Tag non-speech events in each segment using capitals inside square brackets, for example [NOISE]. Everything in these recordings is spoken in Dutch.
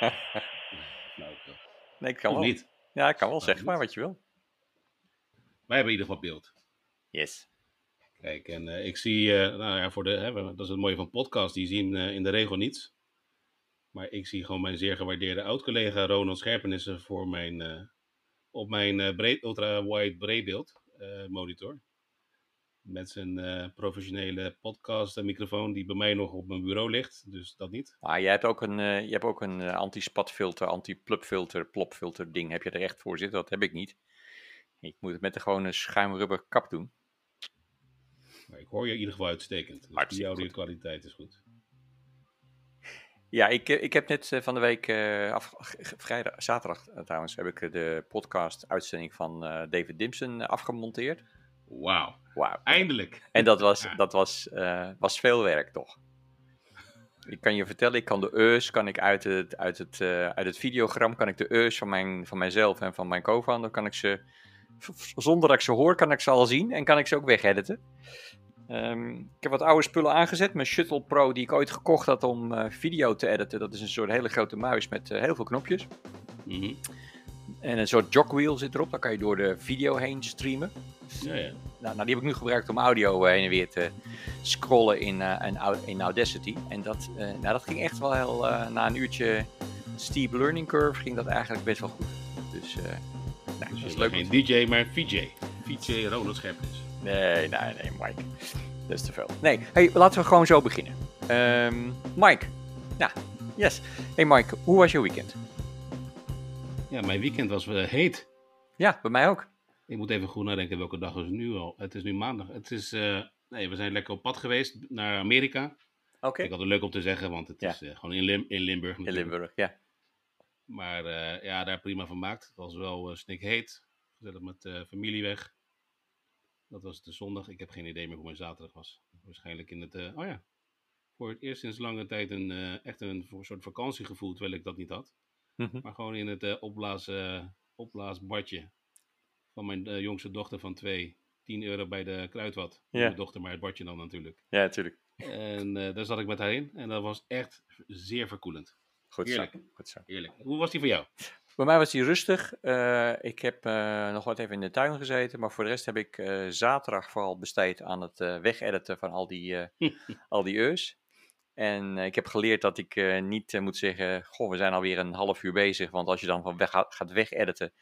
[LAUGHS] Nou, Nee, ik kan of wel. niet. Ja, ik kan wel Nou, zeggen niet. maar wat je wil. Wij hebben in ieder geval beeld. Yes. Kijk, en eh, ik zie, eh, nou ja, voor de, hè, dat is het mooie van podcast, die zien eh, in de regel niets. Maar ik zie gewoon mijn zeer gewaardeerde oud-collega Ronald Scherpenissen voor mijn, op mijn breed, ultra-wide breedbeeld monitor. Met zijn eh, professionele podcast en microfoon die bij mij nog op mijn bureau ligt, dus dat niet. Maar jij hebt ook een, eh, je hebt ook een eh, anti-spatfilter, anti-plupfilter, plopfilter ding. Heb je er echt voor zitten? Dat heb ik niet. Ik moet het met een gewone schuimrubber kap doen. Maar ik hoor je in ieder geval uitstekend. Dus die audio goed. kwaliteit is goed. Ja, ik, eh, ik heb net eh, van de week, eh, af, vrijdag, zaterdag eh, trouwens, heb ik eh, de podcast-uitzending van eh, David Dimson eh, afgemonteerd. Wauw, Wauw. eindelijk. En dat was, Ja. dat was, eh, was veel werk, toch? Ik kan je vertellen, ik kan de eus kan ik uit het, uit het, eh, uit het videogram, kan ik de eus van, mijn, van mijzelf en van mijn co-founder, kan ik ze, zonder dat ik ze hoor, kan ik ze al zien en kan ik ze ook wegediten. Ehm, ik heb wat oude spullen aangezet. Mijn Shuttle Pro die ik ooit gekocht had om eh, video te editen. Dat is een soort hele grote muis met heel veel knopjes. Mhm. En een soort jogwheel zit erop. Daar kan je door de video heen streamen. Ja, ja. Nou, nou, die heb ik nu gebruikt om audio eh, heen en weer te scrollen in, eh, in, Au- in Audacity. En dat, eh, nou, dat ging echt wel heel, na een uurtje steep learning curve, ging dat eigenlijk best wel goed. Dus, nou, Dus dat is leuk. geen DJ, maar VJ. VJ Ronald Scherpenissen. Nee, nee, nee, Mike. Dat is te veel. Nee, hey, laten we gewoon zo beginnen. Ehm, Mike. Ja, yes. Hey Mike, hoe was je weekend? Ja, mijn weekend was heet. Ja, bij mij ook. Ik moet even goed nadenken welke dag is het nu al. Het is nu maandag. Het is, eh, nee, we zijn lekker op pad geweest naar Amerika. Oké. Ik had het leuk om te zeggen, want het Ja. is eh, gewoon in, Lim in Limburg In. Limburg, ja. Maar eh, ja, daar prima van gemaakt. Het was wel uh, snikheet. Gezellig met familie weg. Dat was de zondag. Ik heb geen idee meer hoe mijn zaterdag was. Waarschijnlijk in het... oh ja. Voor het eerst sinds lange tijd een, echt een voor- soort vakantiegevoel, terwijl ik dat niet had. Mhm. Maar gewoon in het opblaas, opblaasbadje van mijn eh, jongste dochter van twee. 10 euro bij de kruidvat. Ja. Mijn dochter, maar het badje dan natuurlijk. Ja, natuurlijk. En eh, daar zat ik met haar in. En dat was echt zeer verkoelend. Goed Heerlijk. zo. Goed zo. Heerlijk. Hoe was die voor jou? Bij mij was die rustig. Eh, ik heb nog wat even in de tuin gezeten. Maar voor de rest heb ik zaterdag vooral besteed aan het wegediten van al die, eh [LAUGHS] al die eus. En ik heb geleerd dat ik niet moet zeggen: Goh, we zijn alweer een half uur bezig. Want als je dan van weg gaat, gaat wegediten,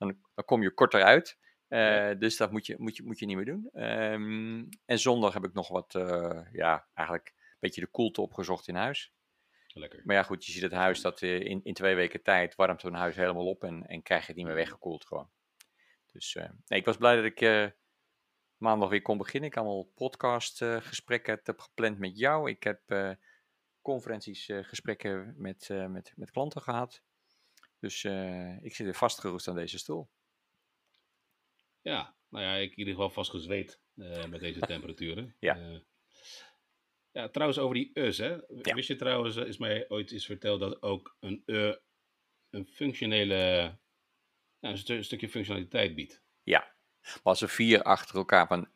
dan, dan kom je korter uit. Eh. Dus dat moet je, moet, je, moet je niet meer doen. Ehm, en zondag heb ik nog wat, eh, ja, eigenlijk een beetje de koelte opgezocht in huis. Lekker. Maar ja, goed, je ziet het huis dat eh, in, in twee weken tijd warmt zo'n huis helemaal op en, en krijg je het niet meer weggekoeld gewoon. Dus nee, ik was blij dat ik maandag weer kon beginnen. Ik heb allemaal podcastgesprekken heb gepland met jou. Ik heb conferenties, gesprekken met, met, met klanten gehad. Dus eh, ik zit weer vastgerust aan deze stoel. Ja, nou ja, ik in ieder geval vast gezweet eh, met deze [LAUGHS] temperaturen. Ja. Eh, ja, trouwens over die us, hè. Ja. Wist je trouwens, is mij ooit eens verteld dat ook een uh, een functionele, nou, een, stu- een stukje functionaliteit biedt. Ja, maar als er vier achter elkaar van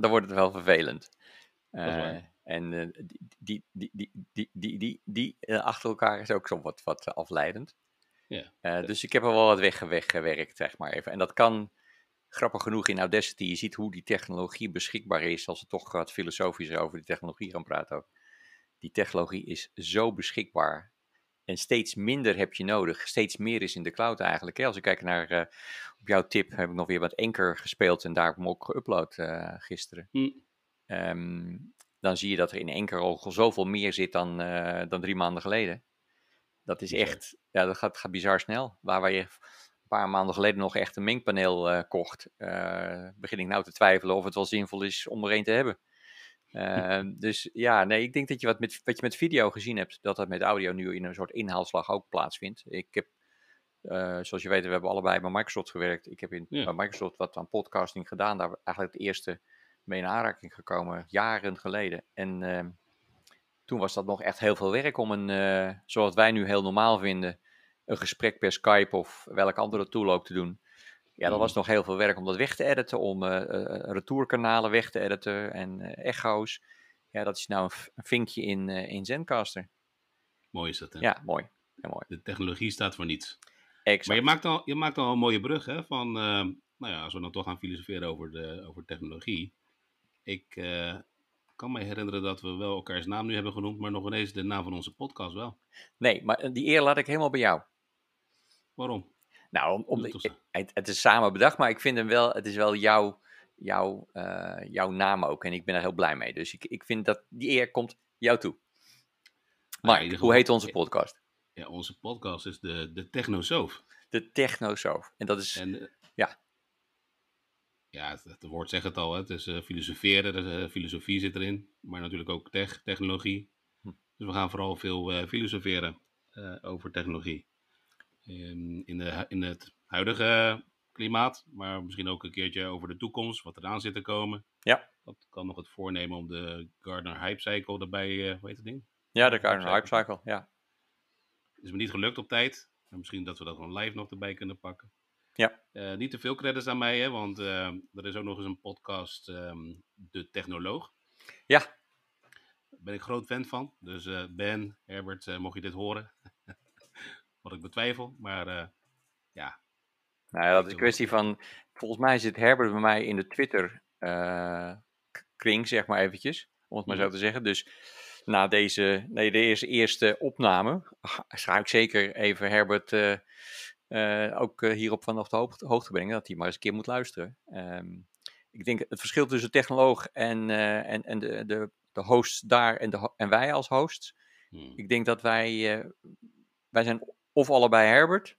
dan- wordt het wel vervelend. [LAUGHS] is waar. En eh, die, die, die, die, die, die, die eh, achter elkaar is ook zo wat, wat eh, afleidend. Ja. Dus ik heb er wel wat weggewerkt, zeg maar even. En dat kan, grappig genoeg, in Audacity, je ziet hoe die technologie beschikbaar is, als we toch wat filosofisch over die technologie gaan praten ook. Die technologie is zo beschikbaar. En steeds minder heb je nodig. Steeds meer is in de cloud eigenlijk. Als ik kijk naar op jouw tip, heb ik nog weer wat enker gespeeld en daar ook geüpload gisteren. Hm. Ehm, dan zie je dat er in Anchor al zoveel meer zit dan, eh, dan drie maanden geleden. Dat is echt, ja, dat gaat, gaat bizar snel. Waar, waar je een paar maanden geleden nog echt een mengpaneel eh, kocht, eh, begin ik nou te twijfelen of het wel zinvol is om er een te hebben. Ehm, dus ja, nee, ik denk dat je wat, met, wat je met video gezien hebt, dat dat met audio nu in een soort inhaalslag ook plaatsvindt. Ik heb, zoals je weet, we hebben allebei bij Microsoft gewerkt. Ik heb in, Ja. bij Microsoft wat aan podcasting gedaan, daar eigenlijk het eerste mee in aanraking gekomen, jaren geleden. En ehm, toen was dat nog echt heel veel werk om een, eh, zoals wij nu heel normaal vinden, een gesprek per Skype of welke andere tool ook te doen. Ja, dat Mhm. was nog heel veel werk om dat weg te editen, om eh, eh, retourkanalen weg te editen en echo's. Ja, dat is nou een vinkje in, in Zencaster. Mooi is dat, hè? Ja, mooi. Ja, mooi. De technologie staat voor niets. Exact. Maar je maakt al, je maakt al een mooie brug, hè? Van, nou ja, als we dan toch gaan filosoferen over, de, over technologie. Ik kan me herinneren dat we wel elkaars naam nu hebben genoemd, maar nog ineens de naam van onze podcast wel. Nee, maar die eer laat ik helemaal bij jou. Waarom? Nou, om, om de, het, het, is samen bedacht, maar ik vind hem wel, het is wel jouw, jouw, uh, jouw naam ook. En ik ben er heel blij mee. Dus ik, ik vind dat die eer komt jou toe. Maar hoe heet onze podcast? Ja, onze podcast is de, de Technosoof. De Technosoof. En dat is, en, ja. Ja, het, het, woord zegt het al. Hè. Het is uh, filosoferen, uh, filosofie zit erin. Maar natuurlijk ook tech, technologie. Hm. Dus we gaan vooral veel filosoferen over technologie. Ehm, in, de, in het huidige klimaat, maar misschien ook een keertje over de toekomst, wat eraan zit te komen. Ja. Dat kan nog het voornemen om de Gardner Hype Cycle erbij, uh, hoe heet het ding? Ja, de Gardner Hype Cycle, ja. Is me niet gelukt op tijd. Maar misschien dat we dat gewoon live nog erbij kunnen pakken. Ja. Uh, niet te veel credits aan mij, hè, want uh, er is ook nog eens een podcast, um, De Technoloog. Ja. Daar ben ik groot fan van. Dus uh, Ben, Herbert, mocht je dit horen, [LAUGHS] wat ik betwijfel. Maar ja. Nou ja, dat is een kwestie van. Volgens mij zit Herbert bij mij in de Twitter kring, zeg maar eventjes. Om het maar zo te zeggen. Dus na deze, nee, deze eerste opname ga ik zeker even Herbert uh, ook hierop vanaf de hoogte, hoogte brengen. Dat hij maar eens een keer moet luisteren. Um, ik denk het verschil tussen technoloog en, en, en de, de, de hosts daar en, de, en wij als hosts. Hmm. Ik denk dat wij, wij zijn of allebei Herbert,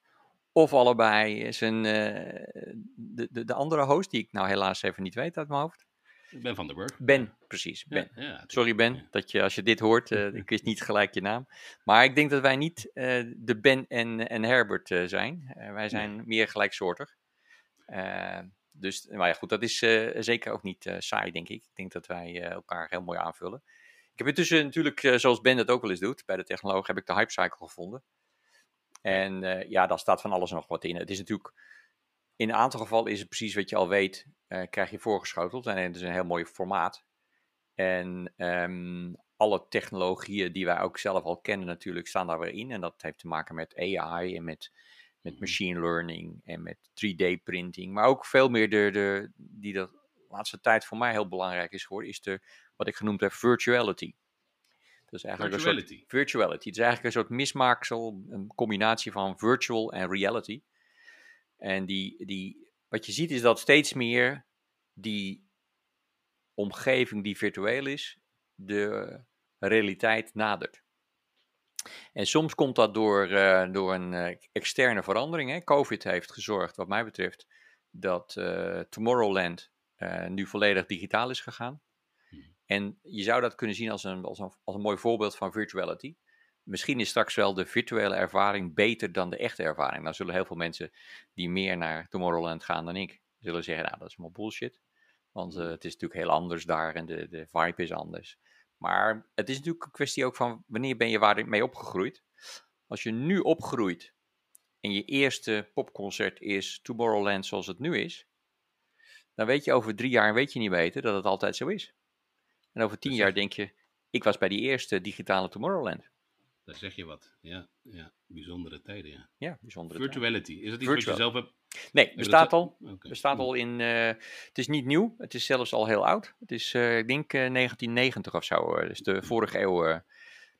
of allebei zijn, de, de, de andere host, die ik nou helaas even niet weet uit mijn hoofd. Ben van der Burg. Ben, precies. Ben. Ja, ja, Sorry Ben, dat je als je dit hoort, uh, [LAUGHS] ik wist niet gelijk je naam. Maar ik denk dat wij niet uh, de Ben en, en Herbert zijn. wij zijn nee. meer gelijksoortig. dus, maar ja, goed, dat is zeker ook niet saai, denk ik. Ik denk dat wij elkaar heel mooi aanvullen. Ik heb intussen natuurlijk, zoals Ben dat ook wel eens doet, bij de technoloog heb ik de Hype Cycle gevonden. En ja, daar staat van alles nog wat in. Het is natuurlijk, in een aantal gevallen is het precies wat je al weet, uh, krijg je voorgeschoteld. En het is een heel mooi formaat. En um, alle technologieën die wij ook zelf al kennen natuurlijk, staan daar weer in. En dat heeft te maken met AI en met, met mhm. machine learning en met 3D printing. Maar ook veel meer de, de, die de laatste tijd voor mij heel belangrijk is geworden, is de, wat ik genoemd heb virtuality. Dus eigenlijk virtuality. Een soort, virtuality. Het is eigenlijk een soort mismaaksel, een combinatie van virtual en reality. En die, die, wat je ziet is dat steeds meer die omgeving die virtueel is, de realiteit nadert. En soms komt dat door, uh, door een uh, externe verandering. Hè. COVID heeft gezorgd, wat mij betreft, dat uh, Tomorrowland nu volledig digitaal is gegaan. En je zou dat kunnen zien als een, als een, als een mooi voorbeeld van virtuality. Misschien is straks wel de virtuele ervaring beter dan de echte ervaring. Dan zullen heel veel mensen die meer naar Tomorrowland gaan dan ik, zullen zeggen, nou dat is allemaal bullshit. Want uh, het is natuurlijk heel anders daar en de, de vibe is anders. Maar het is natuurlijk een kwestie ook van wanneer ben je waar mee opgegroeid. Als je nu opgroeit en je eerste popconcert is Tomorrowland zoals het nu is, dan weet je over drie jaar weet je niet beter dat het altijd zo is. En over tien jaar denk je, ik was bij die eerste digitale Tomorrowland. Daar zeg je wat. Ja, ja. bijzondere tijden. Ja, ja bijzondere Virtuality. Is dat iets wat je zelf hebt? Nee, bestaat al. Okay. Bestaat al in. Uh, het is niet nieuw. Het is zelfs al heel oud. Het is, uh, ik denk, uh, 1990 of zo. dus de vorige eeuw.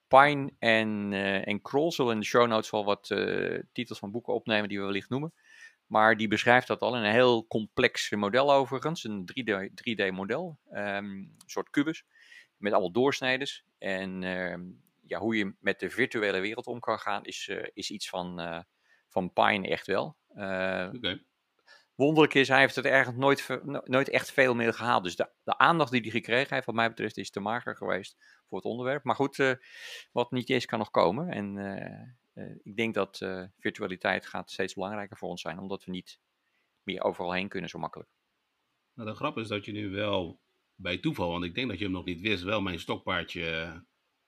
Pine en, en Kroll zullen in de show notes wel wat titels van boeken opnemen die we wellicht noemen. Maar die beschrijft dat al in een heel complex model overigens. Een 3D, 3D model. Um, een soort kubus. Met allemaal doorsneders. En uh, ja, hoe je met de virtuele wereld om kan gaan is, uh, is iets van, uh, van Pine echt wel. Okay. Wonderlijk is, hij heeft het eigenlijk nooit, nooit echt veel meer gehaald. Dus de, de aandacht die hij gekregen heeft, wat mij betreft, is te mager geweest voor het onderwerp. Maar goed, wat niet is, kan nog komen. En ik denk dat virtualiteit gaat steeds belangrijker voor ons zijn, omdat we niet meer overal heen kunnen zo makkelijk. Nou, de grap is dat je nu wel bij toeval, want ik denk dat je hem nog niet wist, wel mijn stokpaardje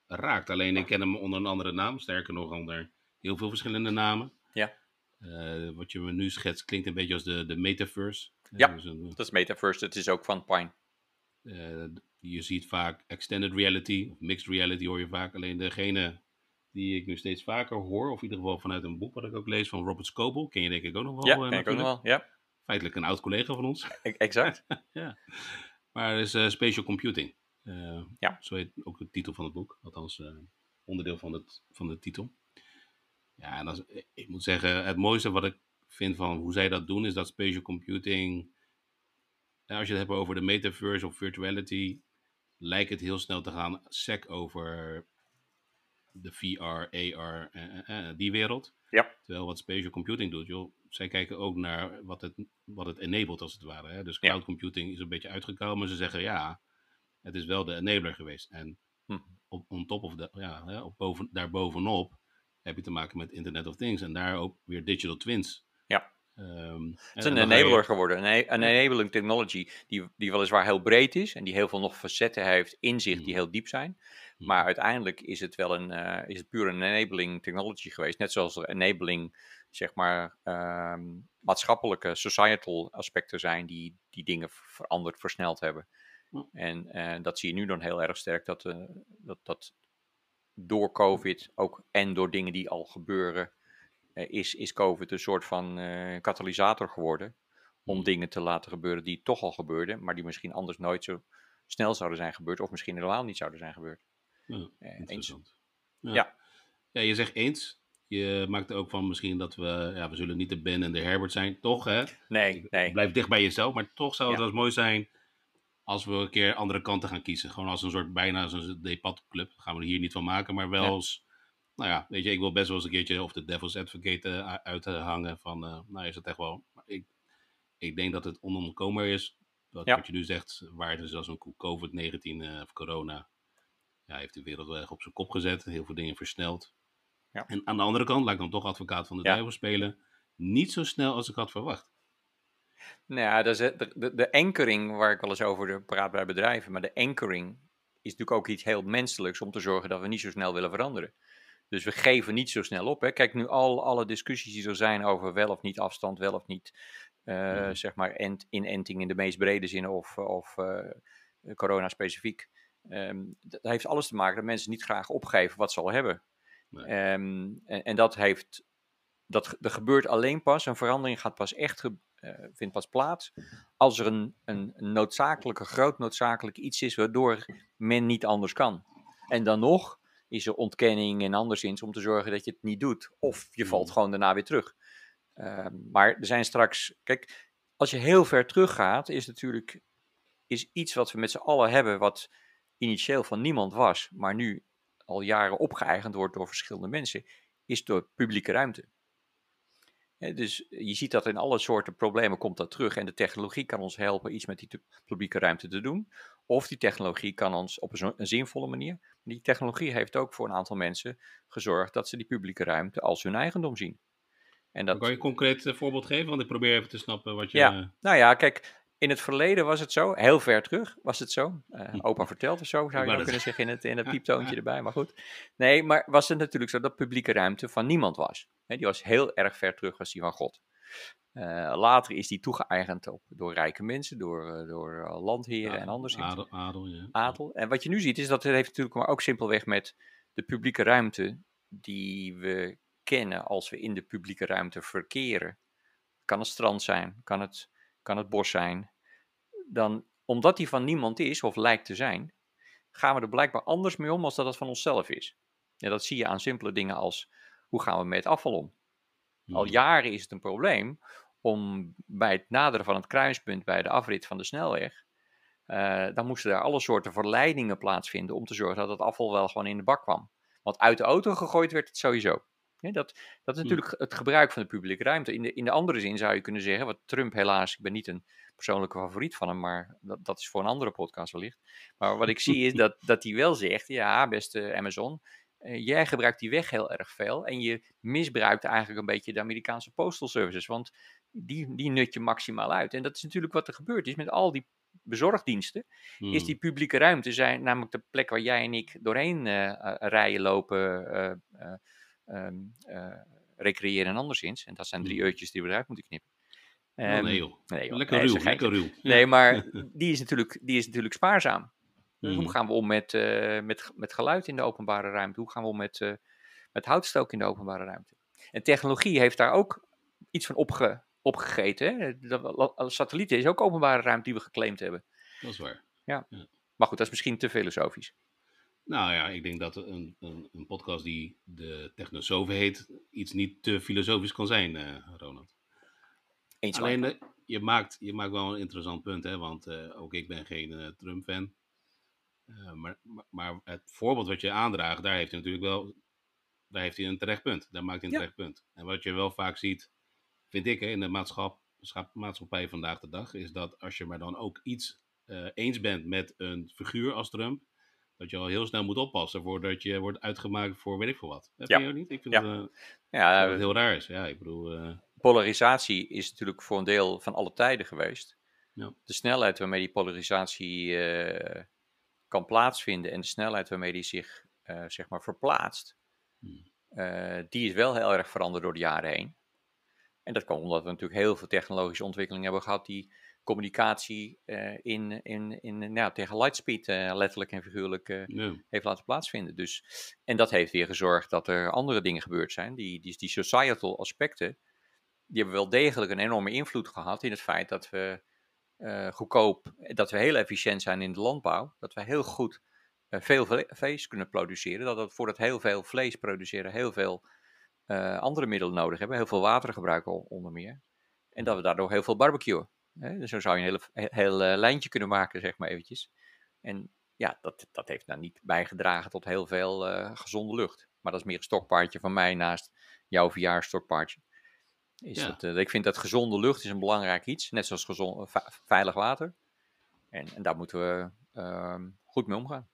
raakt. Alleen ik ken hem onder een andere naam, sterker nog onder heel veel verschillende namen. Ja. wat je me nu schetst klinkt een beetje als de, de metaverse. Ja, dus een, dat is metaverse, het is ook van Pine. Uh, je ziet vaak extended reality, mixed reality hoor je vaak. Alleen degene die ik nu steeds vaker hoor, of in ieder geval vanuit een boek wat ik ook lees van Robert Scoble, ken je denk ik ook nog wel. Ja, ken ik ook nog wel, ja. Feitelijk een oud collega van ons. E-, exact. [LAUGHS] ja. Maar is uh, spatial computing. Ja. Zo heet ook de titel van het boek, althans onderdeel van, het, van de titel. Ja, en dat is, ik moet zeggen, het mooiste wat ik vind van hoe zij dat doen, is dat spatial computing. als je het hebt over de metaverse of virtuality, lijkt het heel snel te gaan sec over de VR, AR, eh, die wereld. Ja. Terwijl wat spatial computing doet, joh, zij kijken ook naar wat het, wat het enabled als het ware. Hè? Dus cloud computing is een beetje uitgekomen, ze zeggen ja, het is wel de enabler geweest. En hm. op on top of de, ja, op boven, daarbovenop heb je te maken met Internet of Things en daar ook weer digital twins. Ja. Um, het is een enabler geworden, een, een enabling technology die, die weliswaar heel breed is en die heel veel nog facetten heeft in zich die mm. heel diep zijn. Mm. Maar uiteindelijk is het wel een, uh, is het puur een enabling technology geweest. Net zoals er enabling, zeg maar, um, maatschappelijke, societal aspecten zijn die, die dingen veranderd, versneld hebben. Mm. En uh, dat zie je nu dan heel erg sterk, dat, uh, dat, dat door COVID ook en door dingen die al gebeuren, uh, is, is COVID een soort van uh, katalysator geworden. Om hmm. dingen te laten gebeuren die toch al gebeurden, maar die misschien anders nooit zo snel zouden zijn gebeurd, of misschien helemaal niet zouden zijn gebeurd. Ja, interessant. Ja. ja. ja. je zegt eens. Je maakt ook van misschien dat we, ja, we zullen niet de Ben en de Herbert zijn, toch hè? Nee, nee. Blijf dicht bij jezelf, maar toch zou het ja. wel mooi zijn als we een keer andere kanten gaan kiezen. Gewoon als een soort, bijna een debatclub. Gaan we er hier niet van maken, maar wel als... Nou ja, weet je, ik wil best wel eens een keertje of de devil's advocate uh, uithangen van... Uh, nou, is het echt wel... Ik, ik denk dat het onontkoombaar is. Dat, Wat je nu zegt, waar het is als een COVID-19 uh, of corona... Ja, heeft de wereld wel erg op zijn kop gezet. Heel veel dingen versneld. Ja. En aan de andere kant, laat ik dan toch advocaat van de ja. duivel spelen... Niet zo snel als ik had verwacht. Nou ja, de, de, de anchoring waar ik wel eens over praat bij bedrijven, maar de anchoring is natuurlijk ook iets heel menselijks om te zorgen dat we niet zo snel willen veranderen. Dus we geven niet zo snel op. Hè. Kijk nu al alle discussies die er zijn over wel of niet afstand, wel of niet, uh, zeg maar, ent, inenting in de meest brede zin of, of uh, corona specifiek. Um, dat heeft alles te maken dat mensen niet graag opgeven wat ze al hebben. Nee. Um, en, en, dat heeft, dat, er gebeurt alleen pas, een verandering gaat pas echt gebeuren vindt pas plaats als er een, een noodzakelijke, groot noodzakelijk iets is waardoor men niet anders kan. En dan nog is er ontkenning en anderszins om te zorgen dat je het niet doet. Of je valt hmm. gewoon daarna weer terug. Uh, maar er zijn straks, kijk, als je heel ver teruggaat, is natuurlijk is iets wat we met z'n allen hebben, wat initieel van niemand was, maar nu al jaren opgeëigend wordt door verschillende mensen, is door publieke ruimte dus je ziet dat in alle soorten problemen komt dat terug. En de technologie kan ons helpen iets met die publieke ruimte te doen. Of die technologie kan ons op een, een zinvolle manier. Die technologie heeft ook voor een aantal mensen gezorgd dat ze die publieke ruimte als hun eigendom zien. En dat... Kan je een concreet eh, voorbeeld geven? Want ik probeer even te snappen wat je... Ja, nou ja, kijk, in het verleden was het zo, heel ver terug was het zo. Uh, opa vertelt of zo, zou je ook kunnen zeggen in het, in het pieptoontje erbij, maar goed. Nee, maar was het natuurlijk zo dat publieke ruimte van niemand was. die was heel erg ver terug, was die van God. Uh, later is die toegeëigend op, door rijke mensen, door, uh, door landheren en anders. Adel, adel, ja. adel. En wat je nu ziet is dat het heeft natuurlijk maar ook simpelweg met de publieke ruimte die we kennen als we in de publieke ruimte verkeren. Kan het strand zijn, kan het kan het bos zijn, dan omdat die van niemand is of lijkt te zijn, gaan we er blijkbaar anders mee om als dat het van onszelf is. Ja, dat zie je aan simpele dingen als hoe gaan we met afval om? Al hmm. jaren is het een probleem om bij het naderen van het kruispunt bij de afrit van de snelweg, uh, dan moesten daar alle soorten verleidingen plaatsvinden om te zorgen dat het afval wel gewoon in de bak kwam. Want uit de auto gegooid werd het sowieso. Ja, dat, dat is hmm. natuurlijk het gebruik van de publieke ruimte. In de, in de andere zin zou je kunnen zeggen, wat Trump helaas, ik ben niet een persoonlijke favoriet van hem, maar dat, dat is voor een andere podcast wellicht. Maar wat ik zie is [LAUGHS] dat, dat hij wel zegt, ja beste Amazon, uh, jij gebruikt die weg heel erg veel en je misbruikt eigenlijk een beetje de Amerikaanse postal services, want die, die nut je maximaal uit. En dat is natuurlijk wat er gebeurd is met al die bezorgdiensten, hmm. is die publieke ruimte, zijn namelijk de plek waar jij en ik doorheen uh, rijden, lopen, um, uh, recreëren en anderszins. En dat zijn drie uurtjes die we eruit moeten knippen. Oh, Ehm, nee joh. nee, joh. Lekker Nee, ruw, lekker ruw. Ja. Nee, maar [LAUGHS] die is natuurlijk, die is natuurlijk spaarzaam. Dus. Hoe gaan we om met, eh, met, met geluid in de openbare ruimte? Hoe gaan we om met, eh, met houtstook in de openbare ruimte? En technologie heeft daar ook iets van opge, opgegeten. Hè? De, satellieten is ook openbare ruimte die we geclaimd hebben. Dat is waar. Maar goed, dat is misschien te filosofisch. Nou ja, ik denk dat een, een, een podcast die de Technosofen heet, iets niet te filosofisch kan zijn, eh, Ronald. Eens Alleen, eh, je, maakt, je maakt wel een interessant punt, hè? want eh, ook ik ben geen Trump-fan. Maar, maar, maar het voorbeeld wat je aandraagt, daar heeft hij natuurlijk wel daar heeft hij een terecht punt. Daar maakt hij een Ja. terecht punt. En wat je wel vaak ziet, vind ik, hè, in de maatschap, schap- maatschappij vandaag de dag, is dat als je maar dan ook iets eens bent met een figuur als Trump, dat je al heel snel moet oppassen voordat je wordt uitgemaakt voor weet ik veel wat. Dat Ja. je ook niet? Ik vind Ja. dat, eh, Ja, dat het heel raar is. Ja, ik bedoel, eh, polarisatie is natuurlijk voor een deel van alle tijden geweest. Ja. De snelheid waarmee die polarisatie eh, kan plaatsvinden en de snelheid waarmee die zich eh, zeg maar verplaatst, Hmm. eh, die is wel heel erg veranderd door de jaren heen. En dat komt omdat we natuurlijk heel veel technologische ontwikkelingen hebben gehad die communicatie eh, in, in, in, nou, ja, tegen lightspeed eh, letterlijk en figuurlijk ja. heeft laten plaatsvinden. Dus, en dat heeft weer gezorgd dat er andere dingen gebeurd zijn. Die, die, die societal aspecten, die hebben wel degelijk een enorme invloed gehad in het feit dat we goedkoop, dat we heel efficiënt zijn in de landbouw. Dat we heel goed veel vle- vlees kunnen produceren. Dat we voor dat heel veel vlees produceren heel veel andere middelen nodig hebben. Heel veel water gebruiken onder meer. En dat we daardoor heel veel barbecuen. Hè? Dus zo zou je een hele, he- heel eh, lijntje kunnen maken, zeg maar eventjes. En ja, dat, dat heeft nou niet bijgedragen tot heel veel eh, gezonde lucht. Maar dat is meer een stokpaardje van mij naast jouw verjaarstokpaardje. Is Ja. dat, eh, ik vind dat gezonde lucht is een belangrijk iets. Net zoals gezond, ve- veilig water. En, en daar moeten we ehm, goed mee omgaan.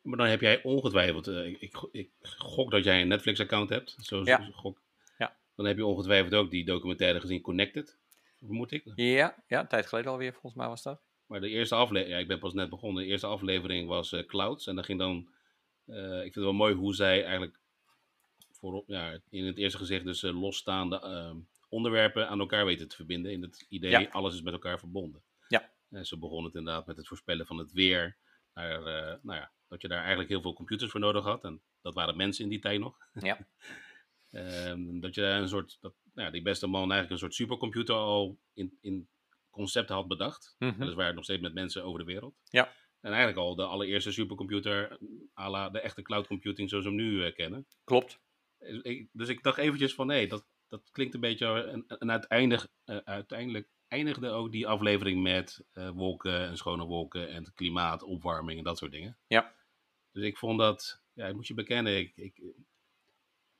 Maar dan heb jij ongetwijfeld, ik, ik, ik gok dat jij een Netflix-account hebt. Zo, Ja. gok. Ja. Dan heb je ongetwijfeld ook die documentaire gezien, Connected, vermoed ik. Ja, ja, een tijd geleden alweer, volgens mij was dat. Maar de eerste aflevering, ja, ik ben pas net begonnen. De eerste aflevering was eh, Clouds. En dan ging dan, eh, ik vind het wel mooi hoe zij eigenlijk voorop, ja, in het eerste gezicht dus eh, losstaande eh, onderwerpen aan elkaar weten te verbinden. In het idee, Ja. alles is met elkaar verbonden. Ja. En ze begonnen het inderdaad met het voorspellen van het weer. Naar, nou ja, dat je daar eigenlijk heel veel computers voor nodig had. En dat waren mensen in die tijd nog. Ja. [LAUGHS] Ehm, dat je daar een soort, dat, nou ja, die beste man eigenlijk een soort supercomputer al in, in concepten had bedacht. Mhm. Weliswaar nog steeds met mensen over de wereld. Ja. En eigenlijk al de allereerste supercomputer, à la de echte cloud computing zoals we hem nu eh, kennen. Klopt. Dus ik, dus ik dacht eventjes van, nee, dat, dat klinkt een beetje... En, en uiteindelijk, eh, uiteindelijk eindigde ook die aflevering met eh, wolken en schone wolken en het klimaat, opwarming en dat soort dingen. Ja. Dus ik vond dat, ja, ik moet je bekennen, ik, ik,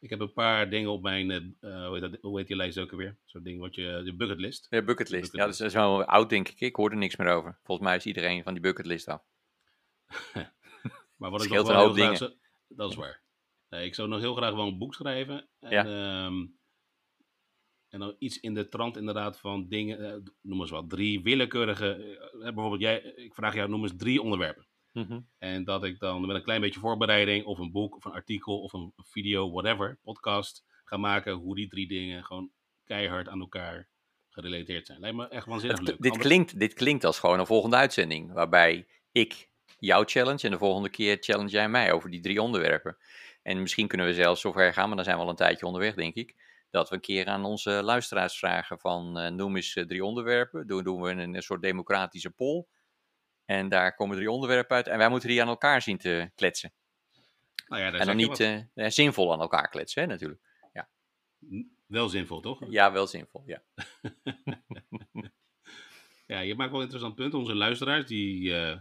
ik heb een paar dingen op mijn, eh, eh, hoe, heet dat, hoe heet die lijst ook alweer? Zo'n ding wat je, de bucketlist. Ja, bucketlist. Ja, dat is, wel oud, denk ik. Ik hoor er niks meer over. Volgens mij is iedereen van die bucketlist af. [LAUGHS] Maar wat ik nog wel heel graag zou- dat is waar. Nee, ik zou nog heel graag wel een boek schrijven. En, Ja. ehm, en dan iets in de trant inderdaad van dingen, eh, noem eens wat, drie willekeurige, eh, bijvoorbeeld jij, ik vraag jou, noem eens drie onderwerpen. Mhm. En dat ik dan met een klein beetje voorbereiding, of een boek, of een artikel, of een video, whatever, podcast, ga maken hoe die drie dingen gewoon keihard aan elkaar gerelateerd zijn. Lijkt me echt waanzinnig leuk. dit, Anders- klinkt, dit klinkt als gewoon een volgende uitzending. Waarbij ik jou challenge en de volgende keer challenge jij mij over die drie onderwerpen. En misschien kunnen we zelfs zover gaan, maar dan zijn we al een tijdje onderweg, denk ik. Dat we een keer aan onze luisteraars vragen van eh, noem eens eh, drie onderwerpen. Doen, doen we een, een soort democratische poll. En daar komen drie onderwerpen uit. En wij moeten die aan elkaar zien te kletsen. nou ja, en dan niet eh, eh, zinvol aan elkaar kletsen, hè, natuurlijk. Wel zinvol, toch? Ja, wel zinvol, ja. [LAUGHS] Ja, je maakt wel een interessant punt. Onze luisteraars, die, eh,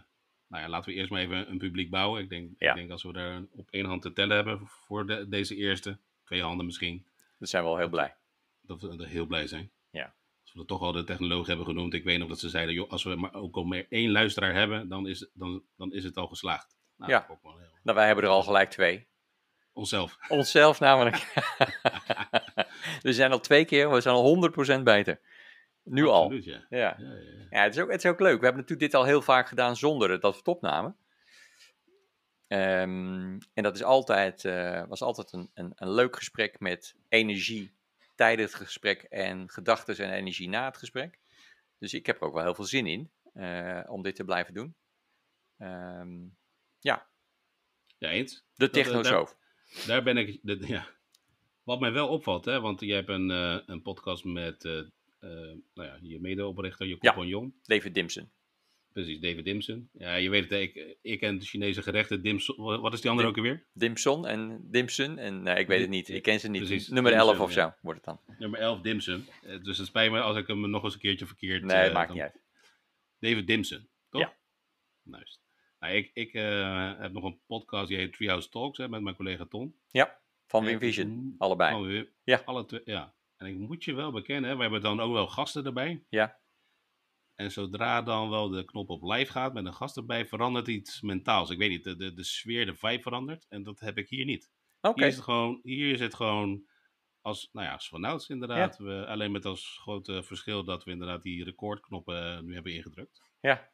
nou ja, laten we eerst maar even een publiek bouwen. Ik denk, Ja. ik denk als we daar op één hand te tellen hebben voor de, deze eerste, twee handen misschien, Daar zijn we wel heel blij. dat we er heel blij zijn. Ja. Als we er toch al de technoloog hebben genoemd, ik weet nog dat ze zeiden, joh, als we maar ook al maar één luisteraar hebben, dan is, dan, dan is het al geslaagd. Nou, Ja. ook wel heel- Nou, wij hebben er al gelijk twee. Onszelf. Onszelf namelijk. [LAUGHS] we zijn al twee keer, we zijn al 100% beter. Nu al. Absoluut, ja. Ja. Ja, ja, ja. ja, het is, ook, het is ook leuk. We hebben natuurlijk dit al heel vaak gedaan zonder het- dat we het opnamen. Ehm, en dat is altijd, eh, was altijd een, een, een leuk gesprek met energie tijdens het gesprek en gedachten en energie na het gesprek. Dus ik heb er ook wel heel veel zin in eh, om dit te blijven doen. Ehm, ja, Ja, eens. de eh, technosoof. Daar ben ik, de, ja. Wat mij wel opvalt, hè, want je hebt een, eh, een podcast met nou ja, je medeoprichter, je Ja. compagnon. David Dimson. Precies, David Dimson. Ja, je weet het, ik, ik ken de Chinese gerechten. Dimson, wa- wat is die andere Dim- ook alweer? Dimson en Dimson. En nee, ik weet het niet. Ik ken ze niet. Precies, Nummer Dimson, 11 of zo ja. wordt het dan. Nummer 11, Dimson. Eh, dus het spijt me als ik hem nog eens een keertje verkeerd... Nee, eh, maakt niet uit. David Dimson, toch? Ja. Nice. Nou, ik ik eh, heb nog een podcast, die heet Treehouse Talks, hè, met mijn collega Ton. Ja, van En Wim ik Vision. moet- Allebei. van Wim- Ja. Alle twee, ja. En ik moet je wel bekennen, we hebben dan ook wel gasten erbij. Ja. En zodra dan wel de knop op live gaat met een gast erbij, verandert iets mentaals. Ik weet niet, de, de, de sfeer, de vibe verandert. En dat heb ik hier niet. Oké. Hier is het gewoon, hier is het gewoon als, nou ja, als vanouds inderdaad. We, alleen met als grote verschil dat we inderdaad die recordknoppen eh, nu hebben ingedrukt. Ja.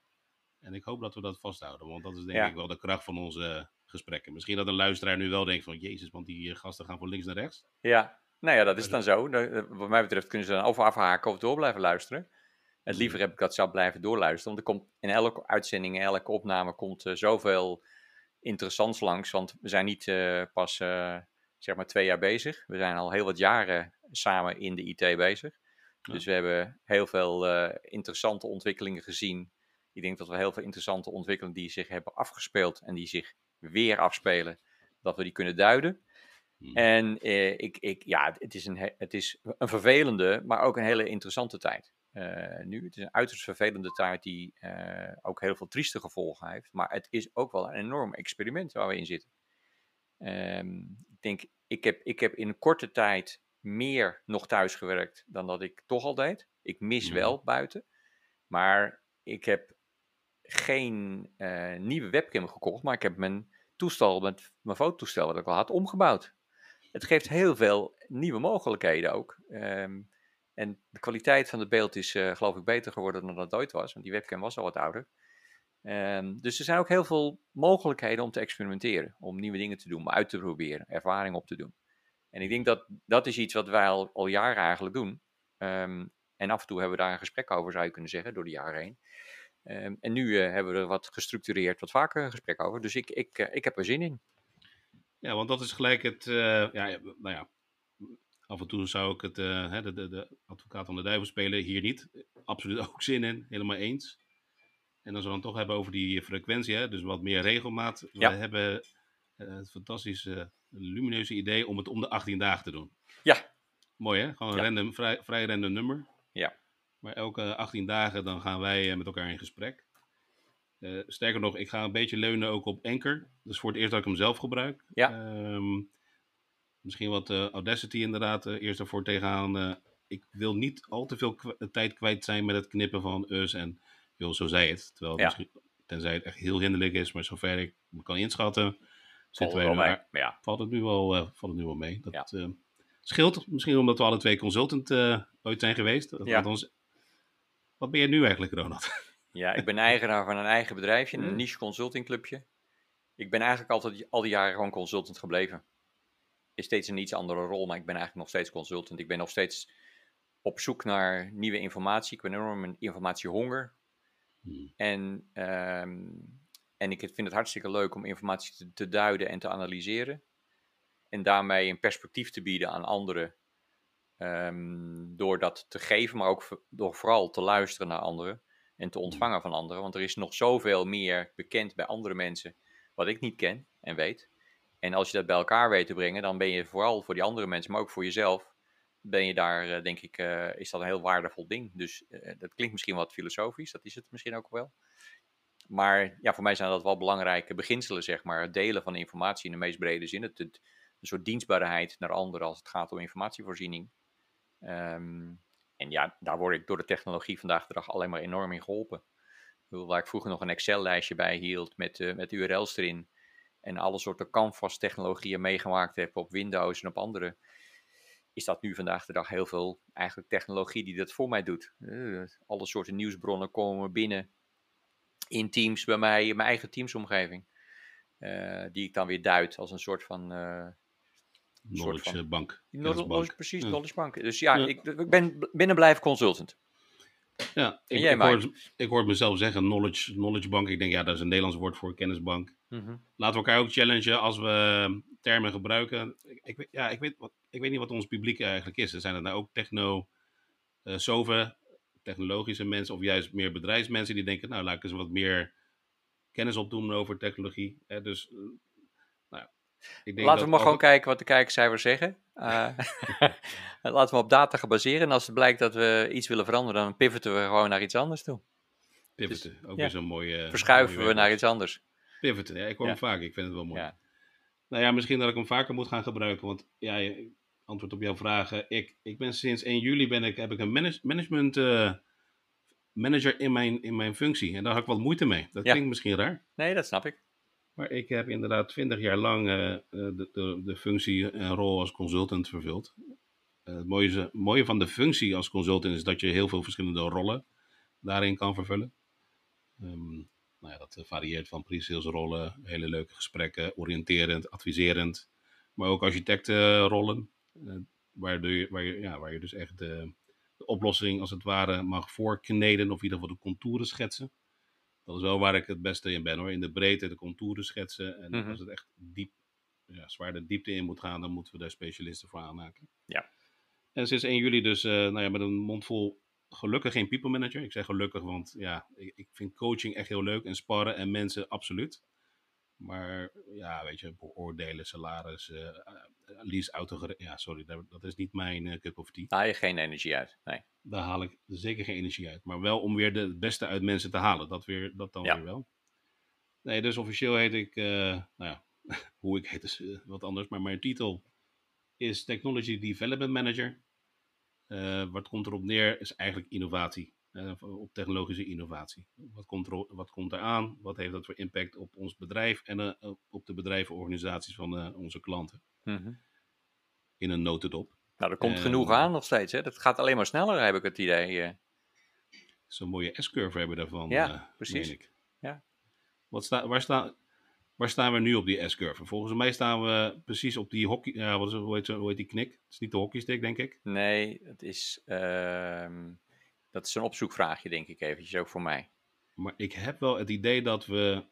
En ik hoop dat we dat vasthouden, want dat is denk Ja. ik wel de kracht van onze gesprekken. Misschien dat een luisteraar nu wel denkt van, jezus, want die eh, gasten gaan van links naar rechts. Ja, nou ja, dat is dan zo. Wat mij betreft kunnen ze dan of afhaken of door blijven luisteren. Het liever heb ik dat zelf blijven doorluisteren. Want er komt in elke uitzending, in elke opname komt eh, zoveel interessants langs. Want we zijn niet eh, pas eh, zeg maar twee jaar bezig. We zijn al heel wat jaren samen in de IT bezig. Ja. Dus we hebben heel veel interessante ontwikkelingen gezien. Ik denk dat we heel veel interessante ontwikkelingen die zich hebben afgespeeld en die zich weer afspelen, dat we die kunnen duiden. Hmm. En eh, ik, ik, ja, het is, een, he- het is een vervelende, maar ook een hele interessante tijd. Eh, nu. Het is een uiterst vervelende tijd die eh, ook heel veel trieste gevolgen heeft. Maar het is ook wel een enorm experiment waar we in zitten. Ehm, ik denk, ik heb, ik heb in een korte tijd meer nog thuis gewerkt dan dat ik toch al deed. Ik mis Mhm. wel buiten. Maar ik heb geen eh, nieuwe webcam gekocht, maar ik heb mijn toestel, mijn fototoestel wat ik al had, omgebouwd. Het geeft heel veel nieuwe mogelijkheden ook. Ehm, en de kwaliteit van het beeld is, eh, geloof ik, beter geworden dan dat ooit was, want die webcam was al wat ouder. Ehm, dus er zijn ook heel veel mogelijkheden om te experimenteren, om nieuwe dingen te doen, uit te proberen, ervaring op te doen. En ik denk dat dat is iets wat wij al, al jaren eigenlijk doen. Ehm, en af en toe hebben we daar een gesprek over, zou je kunnen zeggen, door de jaren heen. Ehm, en nu eh, hebben we er wat gestructureerd, wat vaker een gesprek over. Dus ik, ik, eh, ik heb er zin in. Ja, want dat is gelijk het, ja, nou ja, af en toe zou ik het, eh, de, de, de advocaat van de duivel spelen, hier niet. Absoluut [LAUGHS] ook zin in, helemaal eens. En als we dan toch hebben over die frequentie, hè, dus wat meer regelmaat. Ja. We hebben eh, het fantastische, lumineuze idee om het om de 18 dagen te doen. Ja. Mooi hè? Gewoon een Ja. random, vrij, vrij random nummer. Ja. Maar elke 18 dagen dan gaan wij eh, met elkaar in gesprek. Sterker nog, ik ga een beetje leunen ook op Anchor. Dus voor het eerst dat ik hem zelf gebruik. Ja. Ehm, misschien wat eh, Audacity inderdaad eh, eerst ervoor tegenaan. eh, ik wil niet al te veel tijd kwijt zijn met het knippen van us en joh, zo zei het. Terwijl het Ja. misschien, tenzij het echt heel hinderlijk is, maar zover ik me kan inschatten, Valt zitten wij. Maar ja, valt, het nu wel, valt het nu wel mee. Dat Ja. scheelt misschien omdat we alle twee consultant eh, ooit zijn geweest. Dat Ja. Althans, wat ben je nu eigenlijk, Ronald? [LAUGHS] ja, ik ben eigenaar van een eigen bedrijfje, een Ja. niche consultingclubje. Ik ben eigenlijk altijd al die jaren gewoon consultant gebleven. Is steeds een iets andere rol, maar ik ben eigenlijk nog steeds consultant. Ik ben nog steeds op zoek naar nieuwe informatie. Ik ben enorm een informatiehonger. Hmm. En, ehm, en ik vind het hartstikke leuk om informatie te, te duiden en te analyseren. En daarmee een perspectief te bieden aan anderen. ehm, door dat te geven, maar ook door vooral te luisteren naar anderen. En te ontvangen van anderen. Want er is nog zoveel meer bekend bij andere mensen. wat ik niet ken en weet. En als je dat bij elkaar weet te brengen, dan ben je vooral voor die andere mensen, maar ook voor jezelf. Ben je daar, eh, denk ik, eh, is dat een heel waardevol ding. Dus eh, dat klinkt misschien wat filosofisch, dat is het misschien ook wel. Maar ja, voor mij zijn dat wel belangrijke beginselen, zeg maar. Het delen van informatie in de meest brede zin. Het, een soort dienstbaarheid naar anderen als het gaat om informatievoorziening. Ehm, en ja, daar word ik door de technologie vandaag de dag alleen maar enorm in geholpen. Waar ik vroeger nog een Excel-lijstje bij hield met, met URL's erin. En alle soorten canvas-technologieën meegemaakt heb op Windows en op andere. Is dat nu vandaag de dag heel veel eigenlijk technologie die dat voor mij doet. Eh, alle soorten nieuwsbronnen komen binnen in Teams bij mij, in mijn eigen Teams-omgeving. Eh, die ik dan weer duid als een soort van, soort Knowledge van- eh, bank. Knowledge- precies, knowledge bank. Dus ja, Ja. Ik, ik ben binnen blijven consultant. Ja, ik, jij, ik, Mike? hoor, ik hoor mezelf zeggen knowledge, knowledge bank. Ik denk, ja, dat is een Nederlands woord voor kennisbank. Mhm. Laten we elkaar ook challengen als we termen gebruiken. Ik, ja, ik, weet wat, ik weet niet wat ons publiek eigenlijk is. Zijn het nou ook techno, soven, technologische mensen of juist meer bedrijfsmensen die denken, nou laat ik eens wat meer kennis opdoen over technologie. Hè, dus, eh, nou, ik denk Laten we maar gewoon kijken wat de kijkcijfers zeggen. Eh, [LAUGHS] laten we op data gaan baseren. En als het blijkt dat we iets willen veranderen, dan pivoten we gewoon naar iets anders toe. Pivoten, ook ja. weer zo'n mooie... Verschuiven mooie we naar iets anders. Pivoten, ja, ik hoor Ja. hem vaak. Ik vind het wel mooi. Ja. Nou ja, misschien dat ik hem vaker moet gaan gebruiken. Want ja, antwoord op jouw vragen. Ik, ik ben sinds 1 juli ben ik, heb ik een manage- management eh, manager in mijn, in mijn functie. En daar had ik wat moeite mee. Dat klinkt misschien raar. Nee, dat snap ik. Maar ik heb inderdaad 20 jaar lang eh, eh, de, de, de functie en rol als consultant vervuld. Eh, het mooie, mooie van de functie als consultant is dat je heel veel verschillende rollen daarin kan vervullen. Ehm, nou ja, dat eh, varieert van pre-sales rollen, hele leuke gesprekken, oriënterend, adviserend. Maar ook architectenrollen, eh, waar, je, ja, je dus echt de, de oplossing als het ware mag voorkneden of in ieder geval de contouren schetsen. Dat is wel waar ik het beste in ben hoor. In de breedte de contouren schetsen. En Mhm. als het echt diep, ja, zwaar de diepte in moet gaan, dan moeten we daar specialisten voor aanmaken. Ja. En sinds 1 juli dus eh, nou ja, met een mond vol gelukkig geen people manager. Ik zeg gelukkig, want ja, ik, ik vind coaching echt heel leuk en sparren en mensen absoluut. Maar ja, weet je, beoordelen, salaris, eh lease auto, ja sorry, dat, is niet mijn eh, cup of tea. Daar haal je geen energie uit. Nee. Daar haal ik zeker geen energie uit. Maar wel om weer de, het beste uit mensen te halen. Dat, weer, dat dan Ja. weer wel. Nee, dus officieel heet ik, eh, nou ja, [LAUGHS] hoe ik heet is eh, wat anders. Maar mijn titel is Technology Development Manager. Eh, wat komt erop neer is eigenlijk innovatie. Eh, op technologische innovatie. Wat komt, er, wat komt eraan? Wat heeft dat voor impact op ons bedrijf en eh, op de bedrijvenorganisaties van eh, onze klanten? Mhm. In een notendop. Nou, er komt genoeg aan nog steeds. Hè? Dat gaat alleen maar sneller, heb ik het idee. eh. Zo'n mooie S-curve hebben we daarvan. Ja, eh, precies. ik. Ja. Wat sta, waar, sta, waar staan we nu op die S-curve? Volgens mij staan we precies op die hockey. Ja, wat is, hoe, heet, hoe heet die knik? Het is niet de hockeystick, denk ik. Nee, het is, ehm, dat is een opzoekvraagje, denk ik eventjes, ook voor mij. Maar ik heb wel het idee dat we.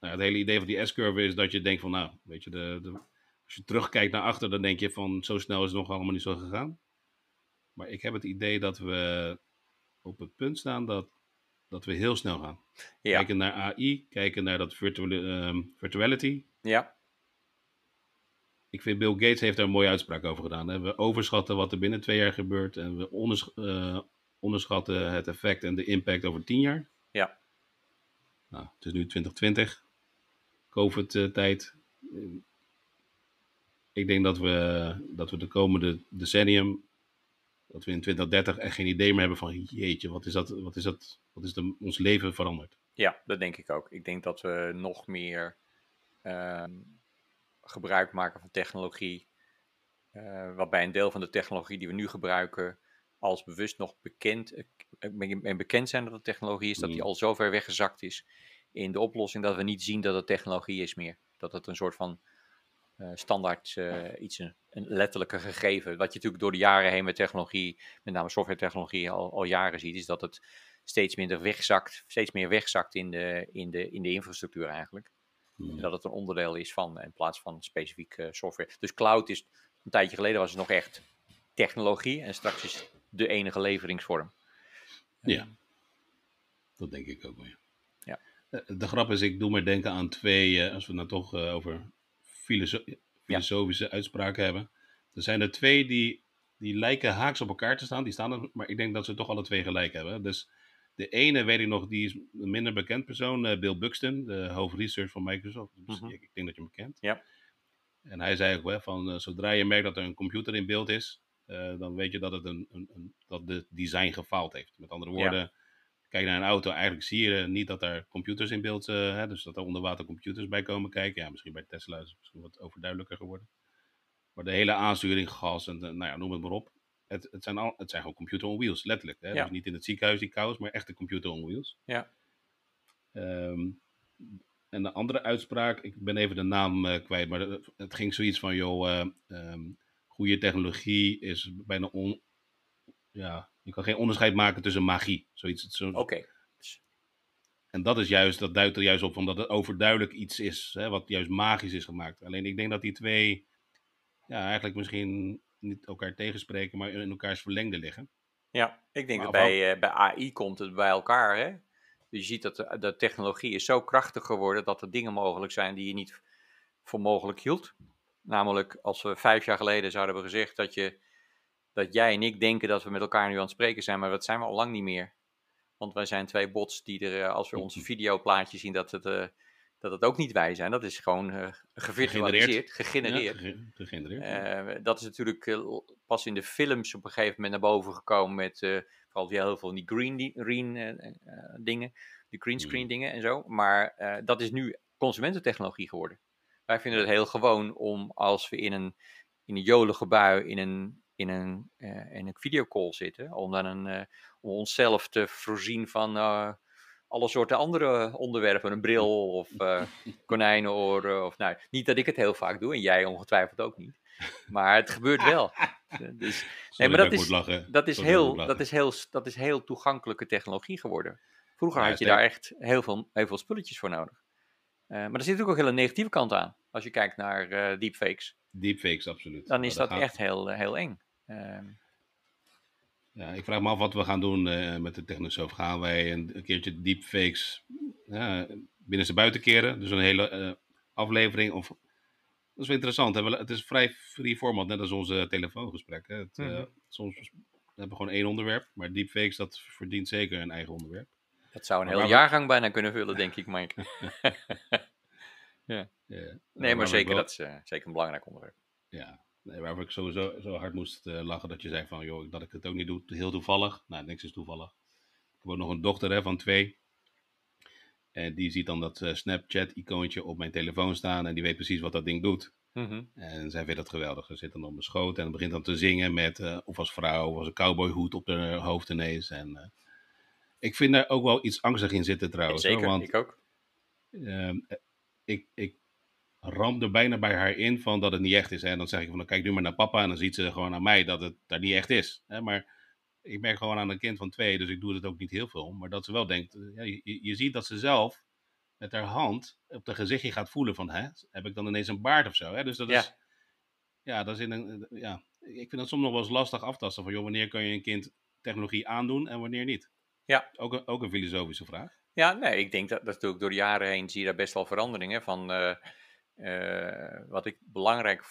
Nou, het hele idee van die S-curve is dat je denkt van, nou, weet je, de, de, als je terugkijkt naar achter, dan denk je van, zo snel is het nog allemaal niet zo gegaan. Maar ik heb het idee dat we op het punt staan dat, dat we heel snel gaan. Ja, Kijken naar AI, kijken naar dat virtual, ehm, virtuality. ja, Ik vind Bill Gates heeft daar een mooie uitspraak over gedaan. Hè? We overschatten wat er binnen twee jaar gebeurt en we onders- eh, onderschatten het effect en de impact over tien jaar. ja. Nou, het is nu 2020, COVID-tijd. Ik denk dat we, dat we de komende decennium, dat we in 2030 echt geen idee meer hebben van jeetje, wat is dat, wat is dat, wat is de, ons leven veranderd. Ja, dat denk ik ook. Ik denk dat we nog meer ehm, gebruik maken van technologie. eh, waarbij een deel van de technologie die we nu gebruiken als bewust nog bekend, eh, en bekend zijn dat het technologie is, dat die Mm. al zo ver weggezakt is in de oplossing dat we niet zien dat het technologie is meer. Dat het een soort van eh, standaard eh, iets, een, een letterlijke gegeven, wat je natuurlijk door de jaren heen met technologie, met name software technologie, al, al jaren ziet, is dat het steeds minder wegzakt, steeds meer wegzakt in de, in de, in de infrastructuur eigenlijk. En dat het een onderdeel is van, in plaats van specifiek eh, software. Dus cloud is, een tijdje geleden was het nog echt technologie en straks is de enige leveringsvorm. Ja, dat denk ik ook wel. ja. Ja. Eh, De grap is, ik doe maar denken aan twee, eh, als we het nou toch eh, over filoso- filosofische uitspraken hebben. Er zijn er twee die, die lijken haaks op elkaar te staan, die staan er, maar ik denk dat ze toch alle twee gelijk hebben. Dus de ene weet ik nog, die is een minder bekend persoon, Bill Buxton, de hoofdresearch van Microsoft. Dus Mhm. ik, ik denk dat je hem kent. Ja. En hij zei ook wel van, zodra je merkt dat er een computer in beeld is, eh, dan weet je dat, het een, een, een, dat de design gefaald heeft. Met andere woorden, kijk naar een auto, eigenlijk zie je niet dat er computers in beeld, hè, dus dat er onderwater computers bij komen kijken. Ja, misschien bij Tesla is het misschien wat overduidelijker geworden. Maar de hele aansturing, gas en eh, nou ja, noem het maar op. Het, het, zijn, al, het zijn gewoon computer on wheels, letterlijk. Hè? Ja. Dus niet in het ziekenhuis die kous, maar echte computer on wheels. Ja. Ehm, en de andere uitspraak, ik ben even de naam uh, kwijt, maar het ging zoiets van, joh, uh, um, goede technologie is bijna on, ja, je kan geen onderscheid maken tussen magie. Zoiets. Zo, Oké. Okay. En dat is juist, dat duidt er juist op van dat het overduidelijk iets is, hè, wat juist magisch is gemaakt. Alleen ik denk dat die twee, ja, eigenlijk misschien niet elkaar tegenspreken, maar in elkaars verlengde liggen. Ja, ik denk maar dat bij, uh, bij AI komt het bij elkaar, hè. Dus je ziet dat de, de, technologie is zo krachtig geworden dat er dingen mogelijk zijn die je niet voor mogelijk hield. Namelijk, als we vijf jaar geleden zouden hebben gezegd dat, je, dat jij en ik denken dat we met elkaar nu aan het spreken zijn, maar dat zijn we al lang niet meer. Want wij zijn twee bots die er, eh, als we onze videoplaatje zien, dat het, uh, dat het ook niet wij zijn. Dat is gewoon uh, gevirtualiseerd, gegenereerd. Ja, gegenereerd. Uh, dat is natuurlijk pas in de films op een gegeven moment naar boven gekomen met vooral heel veel van die green, green dingen, die greenscreen hmm. dingen en zo. Maar dat is nu consumententechnologie geworden. Wij vinden het heel gewoon om als we in een, in een jolige bui in een, in een, in een videocall zitten, om dan een om onszelf te voorzien van uh, alle soorten andere onderwerpen. Een bril of [LAUGHS] konijnenoren. Of, nou, niet dat ik het heel vaak doe en jij ongetwijfeld ook niet. Maar het gebeurt wel. [LAUGHS] Dus, nee, maar dat is, dat, is heel, dat, is heel, dat is heel toegankelijke technologie geworden. Vroeger had je daar echt heel veel, heel veel spulletjes voor nodig. Uh, maar er zit natuurlijk ook een hele negatieve kant aan. Als je kijkt naar uh, deepfakes. Deepfakes, absoluut. Dan is dat, dat echt heel, heel eng. Uh, ja, ik vraag me af wat we gaan doen uh, met de technosoof. Gaan wij een, een keertje deepfakes binnen ze buiten keren? Dus een hele uh, aflevering? Of... Dat is wel interessant. Hè? Het is vrij free format, net als onze telefoongesprek. Hè? Het, mm -hmm. soms hebben we gewoon één onderwerp, maar deepfakes dat verdient zeker een eigen onderwerp. Dat zou een heel jaargang bijna kunnen vullen, denk ik, Mike. [LAUGHS] ja. ja. Nee, maar zeker, wel... dat is zeker een belangrijk onderwerp. Ja, Nee, waarvoor ik sowieso zo hard moest uh, lachen dat je zei van, joh, dat ik het ook niet doe, heel toevallig. Nou, niks is toevallig. Ik heb ook nog een dochter hè, van twee. En die ziet dan dat uh, Snapchat-icoontje op mijn telefoon staan en die weet precies wat dat ding doet. Mm -hmm. En zij vindt dat geweldig. Ze zit dan op mijn schoot en begint dan te zingen met, uh, of als vrouw, of als een cowboyhoed op haar hoofd ineens. En ik vind daar ook wel iets angstig in zitten trouwens. Zeker, hoor, want, ik ook. Ehm, ik, ik ramde bijna bij haar in van dat het niet echt is. Hè? En dan zeg ik van, dan kijk nu maar naar papa en dan ziet ze gewoon aan mij dat het daar niet echt is. Hè? Maar ik merk gewoon aan een kind van twee, dus ik doe het ook niet heel veel. Maar dat ze wel denkt, eh, ja, je, je ziet dat ze zelf met haar hand op de gezichtje gaat voelen van, hè, heb ik dan ineens een baard of zo? Hè? Dus dat ja. is, ja, dat is in een, ja, ik vind dat soms nog wel eens lastig aftasten van, joh, wanneer kan je een kind technologie aandoen en wanneer niet? Ja. Ook een, ook een filosofische vraag. Ja, nee, ik denk dat, dat natuurlijk door de jaren heen zie je daar best wel veranderingen van... Uh, uh, wat ik belangrijk,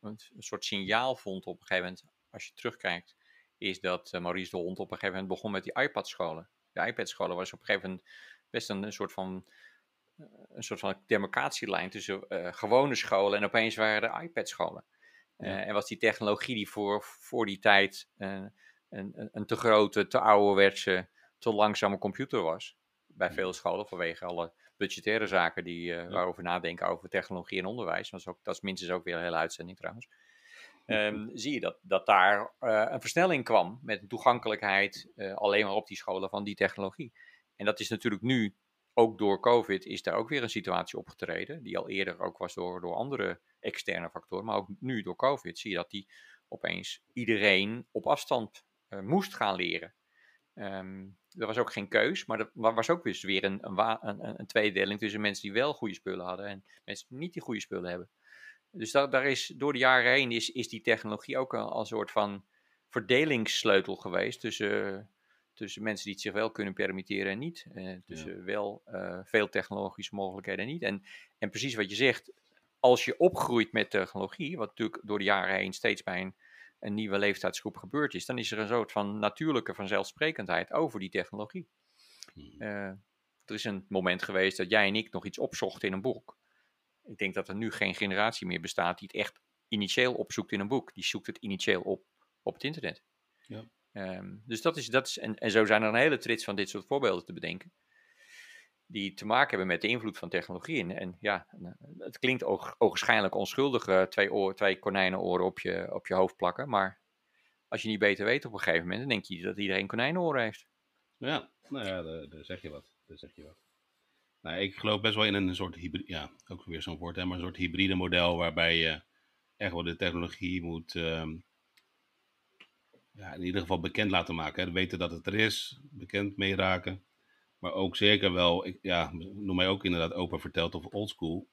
een soort signaal vond op een gegeven moment, als je terugkijkt, is dat uh, Maurice de Hond op een gegeven moment begon met die iPad-scholen. De iPad-scholen was op een gegeven moment best een, een soort van een soort van demarcatielijn tussen gewone scholen en opeens waren er iPad-scholen. Ja. en was die technologie die voor, voor die tijd een, een, een te grote, te ouderwetse, te langzame computer was. Bij veel scholen vanwege alle budgettaire zaken die, uh, waarover nadenken over technologie en onderwijs. Dat is, ook, dat is minstens ook weer een hele uitzending trouwens. Um, zie je dat, dat daar uh, een versnelling kwam met een toegankelijkheid uh, alleen maar op die scholen van die technologie. En dat is natuurlijk nu, ook door COVID, is daar ook weer een situatie opgetreden, die al eerder ook was door, door andere externe factoren, maar ook nu door COVID zie je dat die opeens iedereen op afstand moest gaan leren. Um, er was ook geen keus, maar er was ook weer een, een, een, een, tweedeling tussen mensen die wel goede spullen hadden en mensen die niet die goede spullen hebben. Dus dat, daar is, door de jaren heen is, is die technologie ook een, een soort van verdelingssleutel geweest tussen, tussen mensen die het zich wel kunnen permitteren en niet. Eh, tussen wel uh, veel technologische mogelijkheden en niet. En, en precies wat je zegt, als je opgroeit met technologie, wat natuurlijk door de jaren heen steeds bij een een nieuwe leeftijdsgroep gebeurd is, dan is er een soort van natuurlijke vanzelfsprekendheid over die technologie. Hmm. Uh, er is een moment geweest dat jij en ik nog iets opzochten in een boek. Ik denk dat er nu geen generatie meer bestaat die het echt initieel opzoekt in een boek. Die zoekt het initieel op op het internet. Ja. Um, dus dat is, dat is en, en zo zijn er een hele trits van dit soort voorbeelden te bedenken die te maken hebben met de invloed van technologie. En, en ja, eh, het klinkt ook ogenschijnlijk onschuldig, uh, twee, oor, twee konijnenoren op je, op je hoofd plakken. Maar als je niet beter weet op een gegeven moment, dan denk je dat iedereen konijnenoren heeft. Ja, nou ja, daar, zeg je wat. Daar zeg je wat. Nou, ik geloof best wel in een soort hybride, ja, ook weer zo'n woord, hè, maar een soort hybride model waarbij je echt wel de technologie moet, ehm, ja, in ieder geval bekend laten maken. Weten dat het er is, bekend meeraken. Maar ook zeker wel, ik, ja, noem mij ook inderdaad open verteld of oldschool.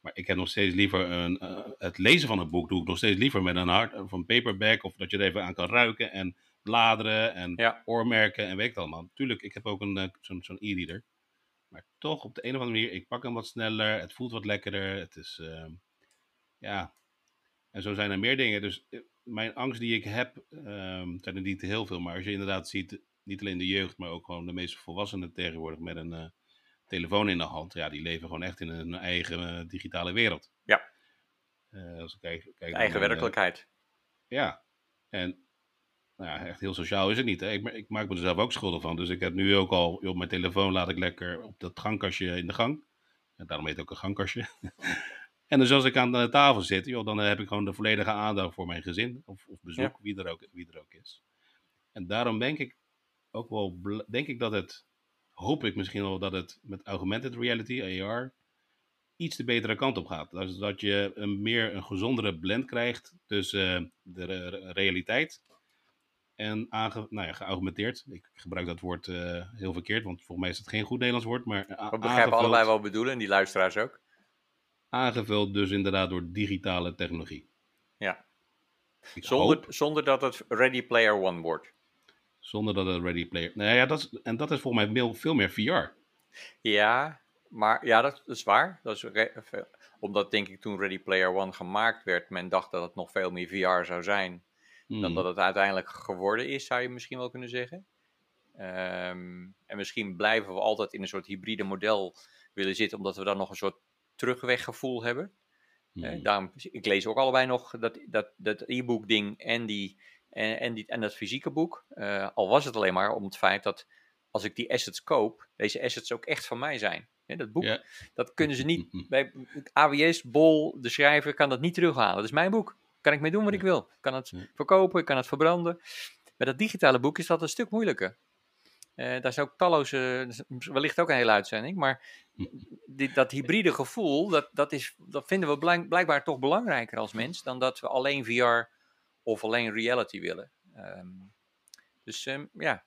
Maar ik heb nog steeds liever een, eh, het lezen van een boek doe ik nog steeds liever met een hard van paperback. Of dat je er even aan kan ruiken en bladeren en Ja. oormerken en weet ik het allemaal. Tuurlijk, ik heb ook een, eh, zo'n e-reader. Maar toch op de een of andere manier, ik pak hem wat sneller. Het voelt wat lekkerder. Het is, ehm, ja. En zo zijn er meer dingen. Dus eh, mijn angst die ik heb, ehm zijn er niet heel veel. Maar als je inderdaad ziet, niet alleen de jeugd, maar ook gewoon de meeste volwassenen tegenwoordig met een eh, telefoon in de hand. Ja, die leven gewoon echt in een eigen eh, digitale wereld. Ja. Eh, als ik kijk, kijk eigen werkelijkheid. ja, en nou ja, echt heel sociaal is het niet. Hè? Ik, ik maak me er zelf ook schuldig van. Dus ik heb nu ook al, joh, mijn telefoon laat ik lekker op dat gangkastje in de gang. En daarom heet het ook een gangkastje. [LAUGHS] en dus als ik aan de tafel zit, joh, dan heb ik gewoon de volledige aandacht voor mijn gezin. Of, of bezoek, wie, er ook, wie er ook is. En daarom denk ik ook wel, denk ik dat het, hoop ik misschien wel dat het met augmented reality, AR, iets de betere kant op gaat. Dus dat je een meer een gezondere blend krijgt tussen eh, de re- realiteit en aange, nou ja, geaugmenteerd. Ik gebruik dat woord eh, heel verkeerd, want volgens mij is het geen goed Nederlands woord, maar We begrijpen aangevuld- allebei wat bedoelen en die luisteraars ook. aangevuld dus inderdaad door digitale technologie. Ja. Ik Zonder, hoop, zonder dat het Ready Player One wordt. Zonder dat het ready player... Nou ja, dat is, en dat is volgens mij veel, veel meer VR. Ja, maar ja, dat, is waar. Dat is re- omdat denk ik toen Ready Player One gemaakt werd, men dacht dat het nog veel meer VR zou zijn dan Hmm. dat het uiteindelijk geworden is, zou je misschien wel kunnen zeggen. Ehm, en misschien blijven we altijd in een soort hybride model willen zitten, omdat we dan nog een soort terugweggevoel hebben. Hmm. Eh, daarom, ik lees ook allebei nog dat, dat, dat e-book ding en, die, en, en, die, en dat fysieke boek. Eh, al was het alleen maar om het feit dat als ik die assets koop, deze assets ook echt van mij zijn. Dat boek, dat kunnen ze niet. [LAUGHS] Bij AWS, Bol, de schrijver, kan dat niet terughalen. Dat is mijn boek. Kan ik mee doen wat ik wil. Ik kan het verkopen, ik kan het verbranden. Met dat digitale boek is dat een stuk moeilijker. Eh, daar is ook talloze, wellicht ook een hele uitzending, maar dat hybride gevoel, dat, dat, is, dat vinden we blijk- blijkbaar toch belangrijker als mens dan dat we alleen VR of alleen reality willen. Ehm, dus ehm, ja,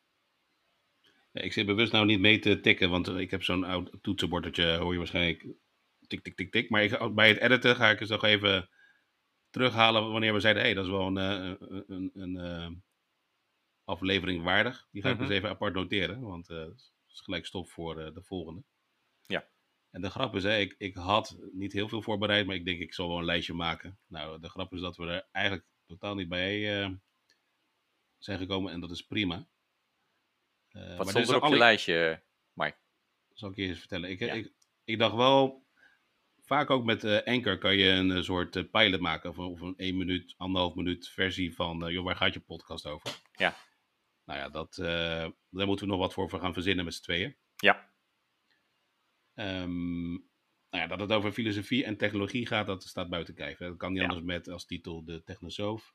ik zit bewust nou niet mee te tikken, want eh, ik heb zo'n oud toetsenbordje, hoor je waarschijnlijk tik, tik, tik, tik. Maar ik, bij het editen ga ik het nog even terughalen wanneer we zeiden, hé, hey, dat is wel een, eh, een, een, een eh, aflevering waardig. Die ga ik Mhm. dus even apart noteren, want dat is gelijk stof voor de volgende. Ja. En de grap is, hè, ik, ik had niet heel veel voorbereid, maar ik denk ik zal wel een lijstje maken. Nou, de grap is dat we er eigenlijk totaal niet bij eh, zijn gekomen en dat is prima. Eh, maar wat dit stond er op alle- je lijstje, Mike? zal ik je eens vertellen. Ik, Ja. ik, ik dacht wel, vaak ook met eh Anchor kan je een soort pilot maken. Of, een- of een 1 minuut, anderhalf minuut versie van, joh, waar gaat je podcast over? Ja. Nou ja, dat, daar moeten we nog wat voor gaan verzinnen met z'n tweeën. Ja. Ehm, nou ja, dat het over filosofie en technologie gaat, dat staat buiten kijf. hè. Dat kan niet Ja. anders met als titel de technosoof.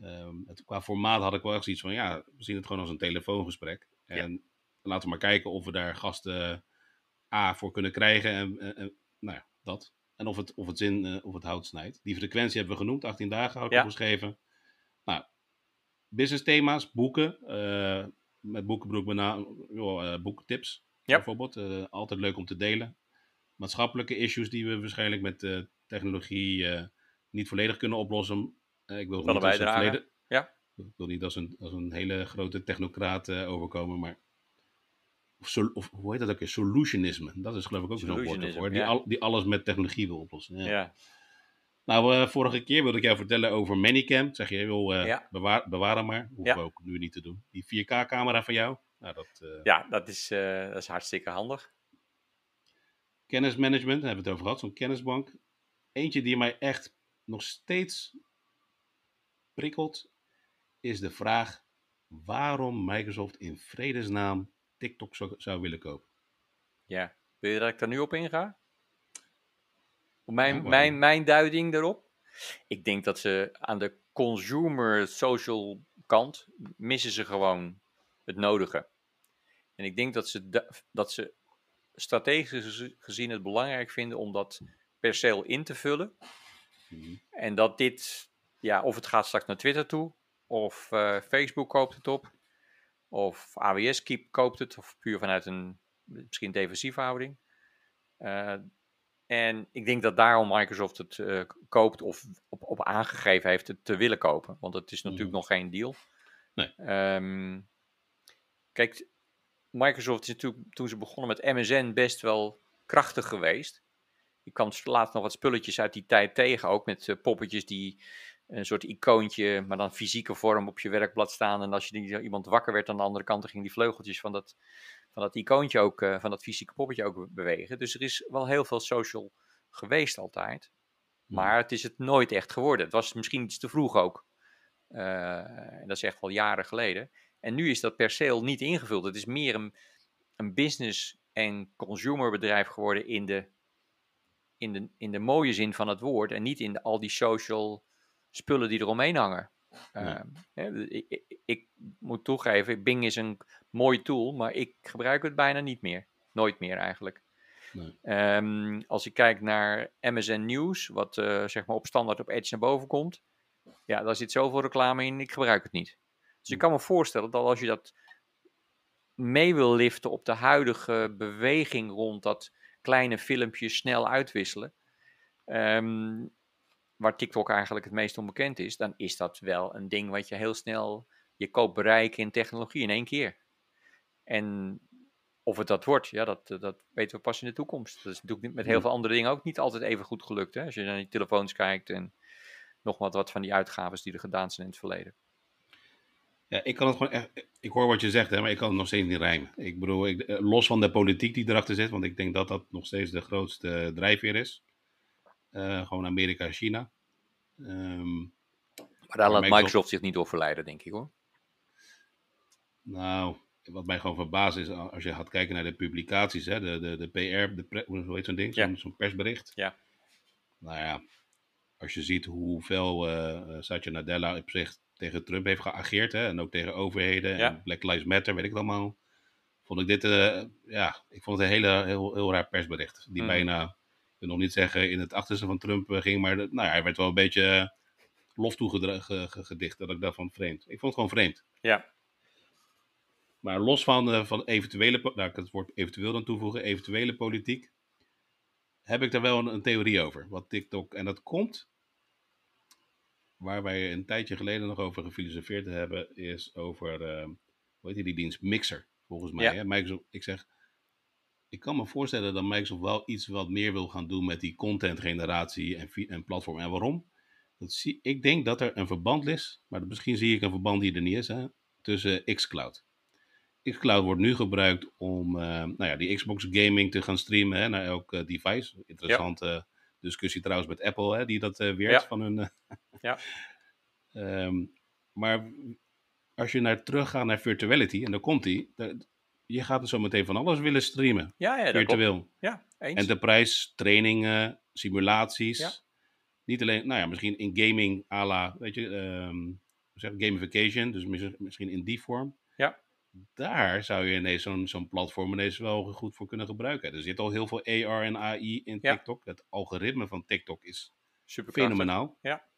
Ehm, het, qua formaat had ik wel echt zoiets van, ja, we zien het gewoon als een telefoongesprek. En laten we maar kijken of we daar gasten A voor kunnen krijgen. En, en- en, nou ja, dat. En of het, of het zin, eh, of het hout snijdt. Die frequentie hebben we genoemd, 18 dagen had ik opgeschreven. Nou, business thema's, boeken. eh, met boekenbroek met name, joh, eh, boekentips Ja. bijvoorbeeld. altijd leuk om te delen. Maatschappelijke issues die we waarschijnlijk met eh, technologie eh, niet volledig kunnen oplossen. Eh, ik wil niet als een volledig- Ja. Ik wil niet als een, als een hele grote technocraat overkomen, maar... Of, sol- of hoe heet dat ook weer? Solutionisme. Dat is geloof ik ook zo'n woord ervoor. Die, ja. al, die alles met technologie wil oplossen. Ja. Ja. Nou, vorige keer wilde ik jou vertellen over Manicam. Zeg je, joh, eh, Ja. bewaar, bewaar hem maar. Hoeven we ook nu niet te doen. Die 4K-camera van jou. Nou, dat, ja, dat is, dat is hartstikke handig. Kennismanagement, daar hebben we het over gehad. Zo'n kennisbank. Eentje die mij echt nog steeds prikkelt, is de vraag waarom Microsoft in vredesnaam TikTok zou, zou willen kopen. Ja. Wil je dat ik daar nu op inga? Op mijn, Ja, mijn, mijn duiding daarop? Ik denk dat ze aan de consumer social kant missen ze gewoon het nodige. En ik denk dat ze, da- dat ze strategisch gezien het belangrijk vinden om dat perceel in te vullen. Mhm. En dat dit, ja, of het gaat straks naar Twitter toe, of eh, Facebook koopt het op, of AWS keep, koopt het, of puur vanuit een misschien defensieve houding. Uh, en ik denk dat daarom Microsoft het uh, koopt of op, op aangegeven heeft het te willen kopen. Want het is natuurlijk Mhm. nog geen deal. Nee. Ehm, kijk, Microsoft is natuurlijk toen ze begonnen met MSN best wel krachtig geweest. Je kwam later nog wat spulletjes uit die tijd tegen, ook met eh, poppetjes die een soort icoontje, maar dan fysieke vorm op je werkblad staan. En als je die, iemand wakker werd aan de andere kant, dan gingen die vleugeltjes van dat, van dat icoontje ook, eh, van dat fysieke poppetje ook be- bewegen. Dus er is wel heel veel social geweest altijd. Maar het is het nooit echt geworden. Het was misschien iets te vroeg ook. Eh, en dat is echt wel jaren geleden. En nu is dat perceel niet ingevuld. Het is meer een, een business- en consumerbedrijf geworden in de, in, de, in de mooie zin van het woord. En niet in de, al die social spullen die eromheen hangen. Eh, hè, ik, ik, ik moet toegeven, Bing is een mooi tool, maar ik gebruik het bijna niet meer. Nooit meer eigenlijk. Nee. Ehm, als ik kijk naar MSN News, wat eh, zeg maar op standaard op Edge naar boven komt, ja, daar zit zoveel reclame in, ik gebruik het niet. Dus ik kan me voorstellen dat als je dat mee wil liften op de huidige beweging rond dat kleine filmpjes snel uitwisselen, ehm, waar TikTok eigenlijk het meest onbekend is, dan is dat wel een ding wat je heel snel, je koopt bereiken in technologie in één keer. En of het dat wordt, ja, dat, dat weten we pas in de toekomst. Dat is natuurlijk met heel Ja. veel andere dingen ook niet altijd even goed gelukt. Hè? Als je naar die telefoons kijkt en nog wat, wat van die uitgaves die er gedaan zijn in het verleden. Ja, ik kan het gewoon echt. Ik hoor wat je zegt, hè, maar ik kan het nog steeds niet rijmen. Ik bedoel, ik, eh, los van de politiek die erachter zit, want ik denk dat dat nog steeds de grootste drijfveer is. Eh, gewoon Amerika en China. Ehm, Maar daar laat Microsoft- zich niet door verleiden, denk ik hoor. nou, wat mij gewoon verbaast is, als je gaat kijken naar de publicaties, hè, de, de, de PR, de pre- hoe heet zo'n ding? Zo'n Ja. zo'n persbericht. Ja. Nou ja, als je ziet hoeveel eh eh, Satya Nadella op zich tegen Trump heeft geageerd, hè, en ook tegen overheden Ja. en Black Lives Matter, weet ik het allemaal, vond ik dit, eh, ja, ik vond het een hele, heel, heel raar persbericht. Die Mhm. bijna, ik wil nog niet zeggen in het achterste van Trump eh, ging, maar de- nou ja, hij werd wel een beetje eh, lof toegedicht, dat ik dacht van vreemd. Ik vond het gewoon vreemd. Ja, Maar los van, van eventuele, po- nou, ik het woord eventueel dan toevoegen, eventuele politiek, heb ik daar wel een, een theorie over. Wat TikTok, en dat komt, waar wij een tijdje geleden nog over gefilosofeerd hebben, is over, eh, hoe heet die, die dienst? Mixer, volgens mij. Ja. Hè? Microsoft, ik zeg, ik kan me voorstellen dat Microsoft wel iets wat meer wil gaan doen met die content generatie en, en platform. En waarom? Dat zie, ik denk dat er een verband is, maar misschien zie ik een verband die er niet is, hè, tussen xCloud. xCloud wordt nu gebruikt om eh, nou ja, die Xbox gaming te gaan streamen hè, naar elk eh, device. Interessante discussie trouwens met Apple, hè, die dat eh weert Ja. van hun. eh, [LAUGHS] Ja. [LAUGHS] Ehm, maar als je naar teruggaat naar virtuality, en dan komt die, je gaat er zo meteen van alles willen streamen, ja, ja klopt. virtueel. Ja, eens. Enterprise, trainingen, simulaties. Ja. Niet alleen, nou ja, misschien in gaming à la, weet je, ehm, zeg gamification, dus mis- misschien in die vorm. Daar zou je ineens zo'n zo'n platform ineens wel goed voor kunnen gebruiken. Er zit al heel veel AR en AI in Ja. TikTok. Het algoritme van TikTok is fenomenaal. Ja.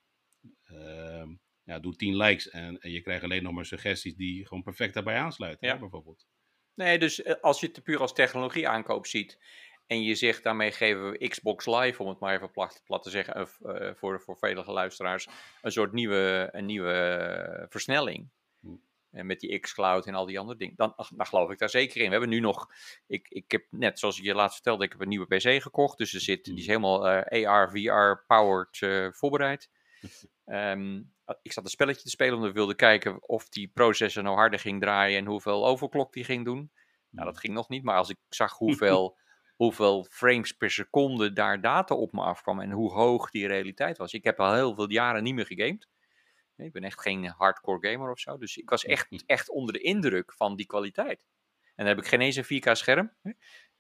Ehm, ja, doe 10 likes en, en je krijgt alleen nog maar suggesties die gewoon perfect daarbij aansluiten, Ja. hè, bijvoorbeeld. Nee, dus eh, als je het puur als technologie aankoop ziet en je zegt daarmee geven we Xbox Live, om het maar even plat, plat te zeggen, eh, voor, voor vele luisteraars, een soort nieuwe, een nieuwe eh, versnelling. En met die xCloud en al die andere dingen. Dan, dan geloof ik daar zeker in. We hebben nu nog, ik, ik heb net zoals ik je laatst vertelde, ik heb een nieuwe PC gekocht. Dus er zit, die is Hm. helemaal eh, AR, VR powered eh, voorbereid. [LAUGHS] Ehm, ik zat een spelletje te spelen omdat ik wilde kijken of die processor nou harder ging draaien en hoeveel overclock die ging doen. Nou, dat ging nog niet, maar als ik zag [LAUGHS] hoeveel, hoeveel frames per seconde daar data op me afkwam en hoe hoog die realiteit was. Ik heb al heel veel jaren niet meer gegamed. Ik ben echt geen hardcore gamer of zo, dus ik was echt, echt onder de indruk van die kwaliteit. En dan heb ik geen eens een 4K scherm.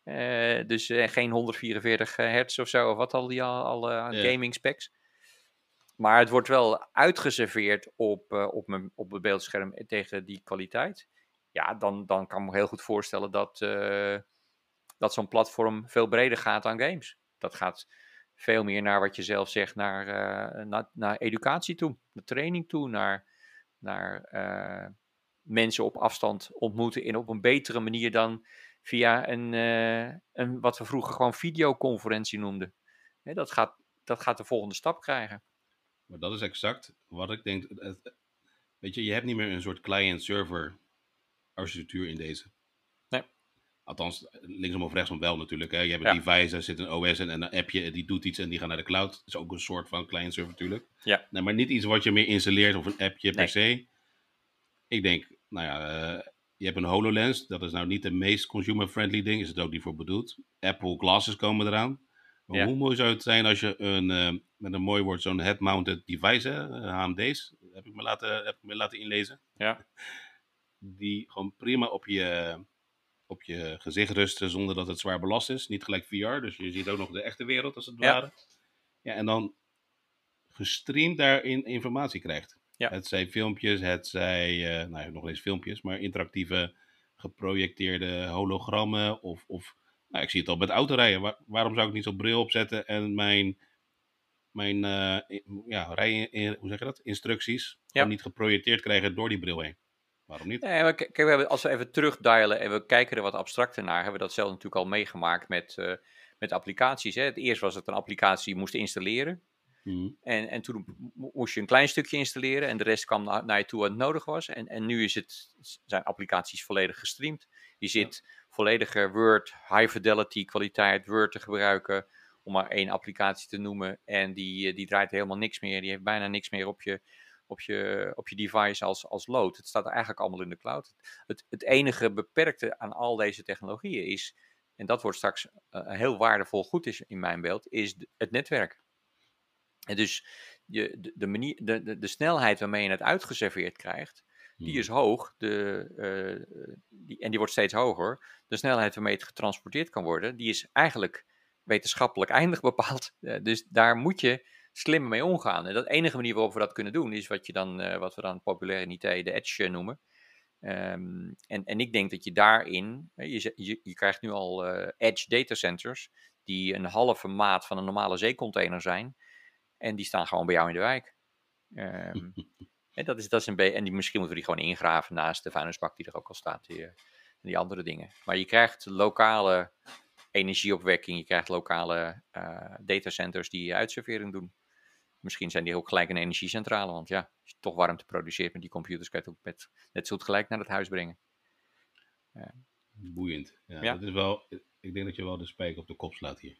Eh, dus eh, geen 144 hertz of zo, of wat al die al, eh, gaming specs. Maar het wordt wel uitgeserveerd op, eh, op, mijn, op mijn beeldscherm tegen die kwaliteit. Ja, dan, dan kan ik me heel goed voorstellen dat, eh, dat zo'n platform veel breder gaat dan games. Dat gaat veel meer naar wat je zelf zegt, naar, uh, naar, naar, educatie toe, naar training toe, naar, naar uh, mensen op afstand ontmoeten in op een betere manier dan via een, uh, een wat we vroeger gewoon videoconferentie noemden. Dat, gaat, dat gaat de volgende stap krijgen. Maar dat is exact wat ik denk. Weet je, je hebt niet meer een soort client-server architectuur in deze. Althans, linksom of rechtsom wel natuurlijk. Hè. Je hebt een ja. device, er zit een OS en een appje, die doet iets en die gaat naar de cloud. Dat is ook een soort van client-server natuurlijk. Ja. Nee, maar niet iets wat je meer installeert of een appje per se. Ik denk, nou ja, uh, je hebt een HoloLens. Dat is nou niet de meest consumer-friendly ding. Is het ook niet voor bedoeld. Apple Glasses komen eraan. Maar Ja. hoe mooi zou het zijn als je een, eh, met een mooi woord, zo'n head-mounted device, HMD's, heb ik me laten, heb ik me laten inlezen. Ja. [LAUGHS] Die gewoon prima op je, op je gezicht rusten zonder dat het zwaar belast is. Niet gelijk VR, dus je ziet ook nog de echte wereld als het Ja. ware. Ja, en dan gestreamd daarin informatie krijgt. Ja. Het zijn filmpjes, het zij, eh, nou ja, nog eens filmpjes, maar interactieve geprojecteerde hologrammen of, of nou, ik zie het al met autorijden. Waar- waarom zou ik niet zo'n bril opzetten en mijn, mijn eh, ja, rij, hoe zeg je dat? instructies gewoon niet geprojecteerd krijgen door die bril heen? Waarom niet? Nee, maar k- kijk, we hebben, als we even terugdialen en we kijken er wat abstracter naar, hebben we dat zelf natuurlijk al meegemaakt met, eh, met applicaties. Hè. Het eerst was het een applicatie moest installeren. Mhm. En, en toen mo- moest je een klein stukje installeren en de rest kwam na- naar je toe wat nodig was. En, en nu is het, zijn applicaties volledig gestreamd. Je zit volledige Word, high fidelity kwaliteit Word te gebruiken, om maar één applicatie te noemen. En die, eh, die draait helemaal niks meer, die heeft bijna niks meer op je, op je, op je device als, als load. Het staat eigenlijk allemaal in de cloud. Het, het enige beperkte aan al deze technologieën is, en dat wordt straks eh, een heel waardevol goed is in mijn beeld, is het netwerk. En dus je, de, de, manier, de, de, de snelheid waarmee je het uitgeserveerd krijgt, die is hoog. De, eh, die, en die wordt steeds hoger. De snelheid waarmee het getransporteerd kan worden, die is eigenlijk wetenschappelijk [LAUGHS] eindig bepaald. Eh, dus daar moet je slimmer mee omgaan. En dat enige manier waarop we dat kunnen doen, is wat, je dan, eh, wat we dan populair in IT de edge eh, noemen. Ehm, en, en ik denk dat je daarin, je, je, je krijgt nu al eh, edge data centers, die een halve maat van een normale zeecontainer zijn. En die staan gewoon bij jou in de wijk. Ehm, [LAUGHS] en, dat is, dat is een en die, misschien moeten we die gewoon ingraven naast de vuilnisbak die er ook al staat. Die, en die andere dingen. Maar je krijgt lokale energieopwekking. Je krijgt lokale datacenters die uitservering doen. Misschien zijn die ook gelijk een energiecentrale. Want ja, als je toch warmte produceert met die computers, kan je het ook met, net zo gelijk naar het huis brengen. Boeiend. Ja, Ja. Dat is wel, ik denk dat je wel de spijker op de kop slaat hier.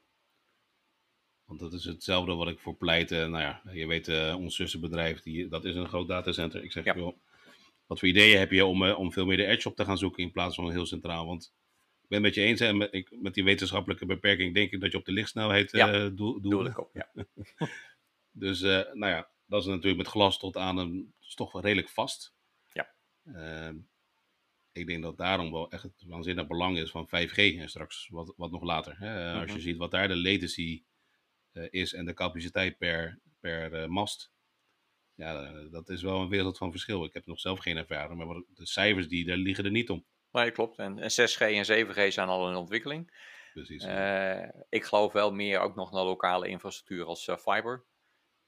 Want dat is hetzelfde wat ik voor pleit. nou ja, je weet, eh, ons zussenbedrijf, die, dat is een groot datacenter. Ik zeg, Ja. joh, wat voor ideeën heb je om, eh, om veel meer de edge op te gaan zoeken in plaats van heel centraal? Want ik ben het met je eens, hè, met, ik, met die wetenschappelijke beperking denk ik dat je op de lichtsnelheid Ja, eh doel, Doe ik op. Ja. [LAUGHS] Dus, eh, nou ja, dat is natuurlijk met glas tot aan een, is toch wel redelijk vast. Ja. Ehm, ik denk dat daarom wel echt het waanzinnig belang is van 5G en straks wat, wat nog later. Hè? Als je Mhm. ziet wat daar de latency eh, is en de capaciteit per, per eh, mast. Ja, eh, dat is wel een wereld van verschil. Ik heb nog zelf geen ervaring, maar wat- de cijfers die daar liggen er niet om. Nee, klopt. En, en 6G en 7G zijn al in ontwikkeling. Precies. Eh, ik geloof wel meer ook nog naar lokale infrastructuur als eh, fiber.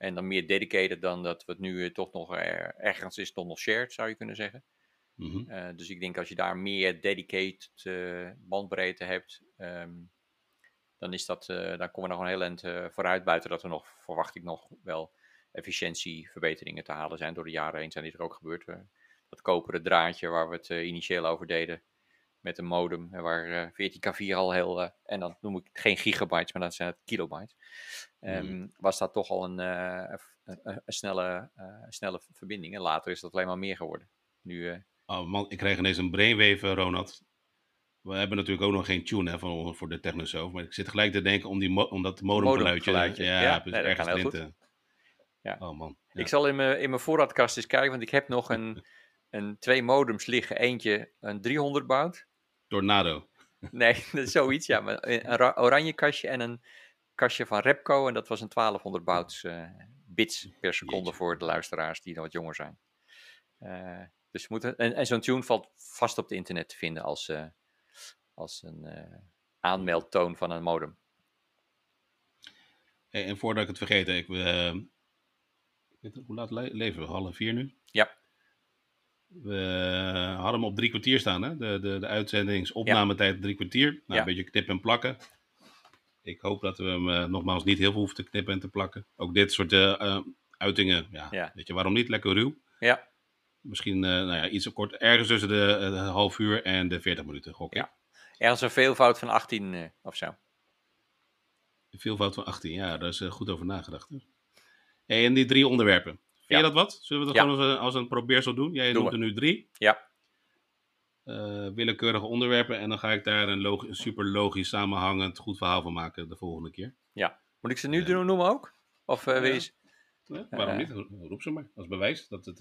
En dan meer dedicated dan dat het nu eh, toch nog eh, ergens is, toch nog shared, zou je kunnen zeggen. Mhm. Eh, dus ik denk als je daar meer dedicated bandbreedte hebt, ehm, dan, is dat, dan komen we nog een heel eind vooruit. Buiten dat er nog, verwacht ik nog wel, efficiëntieverbeteringen te halen zijn. Door de jaren heen zijn die er ook gebeurd. Dat koperen draadje waar we het initieel over deden met een modem, eh, waar eh 14K4 al heel, eh, en dan noem ik het geen gigabytes, maar dat zijn het kilobytes, Ehm, was dat toch al een, eh, een, snelle, eh, snelle verbinding. En later is dat alleen maar meer geworden. Nu, eh, Oh man, ik krijg ineens een brainwave, eh, Ronald. We hebben natuurlijk ook nog geen tune hè, van, voor de Technosoof. Maar ik zit gelijk te denken om, die om dat modemgeluidje. Ja, ja, nee, ergens erin te- Ja. Oh man. Ja. Ik zal in mijn, in mijn voorraadkast eens kijken, want ik heb nog een, [LAUGHS] een, twee modems liggen. Eentje een 300 baud. Tornado. Nee, dat is [LAUGHS] [LAUGHS] zoiets, ja. Maar een ra- oranje kastje en een kastje van Repco. En dat was een 1200 bouts eh, bits per seconde Jeetje. voor de luisteraars die nog wat jonger zijn. Eh, dus moeten, en, en zo'n tune valt vast op het internet te vinden als, eh, als een, aanmeldtoon van een modem. Hey, en voordat ik het vergeet, ik, hoe laat le- leven we? Half vier nu? Ja. We hadden hem op drie kwartier staan, hè? De, de, de uitzendingsopnametijd drie kwartier. Nou, Ja. Een beetje knippen en plakken. Ik hoop dat we hem eh, nogmaals niet heel veel hoeven te knippen en te plakken. Ook dit soort eh, eh, uitingen, ja, Ja. weet je waarom niet? Lekker ruw. Ja, Misschien nou ja, iets kort, ergens tussen de, de half uur en de 40 minuten, gok. Ja. ergens een veelvoud van 18 eh, of zo. Veelvoud van 18, ja, daar is goed over nagedacht. Hè? En die drie onderwerpen. Vind Ja. je dat wat? Zullen we dat Ja. gewoon als een, als een probeersel doen? Jij Doen noemt we. er nu drie. Ja, eh, willekeurige onderwerpen. En dan ga ik daar een, super logisch, samenhangend, goed verhaal van maken de volgende keer. moet ik ze nu Ja. doen, noemen ook? Of eh, Ja. ze- Ja, waarom Eh. niet? Roep ze maar. Als bewijs dat het...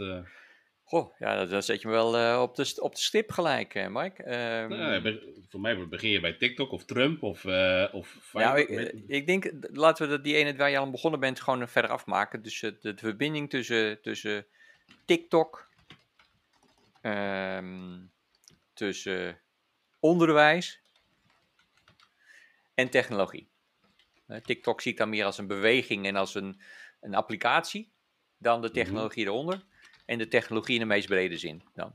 eh, Goh, ja, dan- zet je me wel eh, op, de, op de stip gelijk, eh, Mike. Ehm, nou voor mij begin je bij TikTok of Trump of... eh of Ja, ik, Weet- ik denk, laten we dat die ene waar je al aan begonnen bent gewoon verder afmaken. Dus eh, de, de verbinding tussen, tussen TikTok, ehm, tussen onderwijs en technologie. Eh, TikTok zie ik dan meer als een beweging en als een, een applicatie dan de technologie eronder. En de technologie in de meest brede zin dan.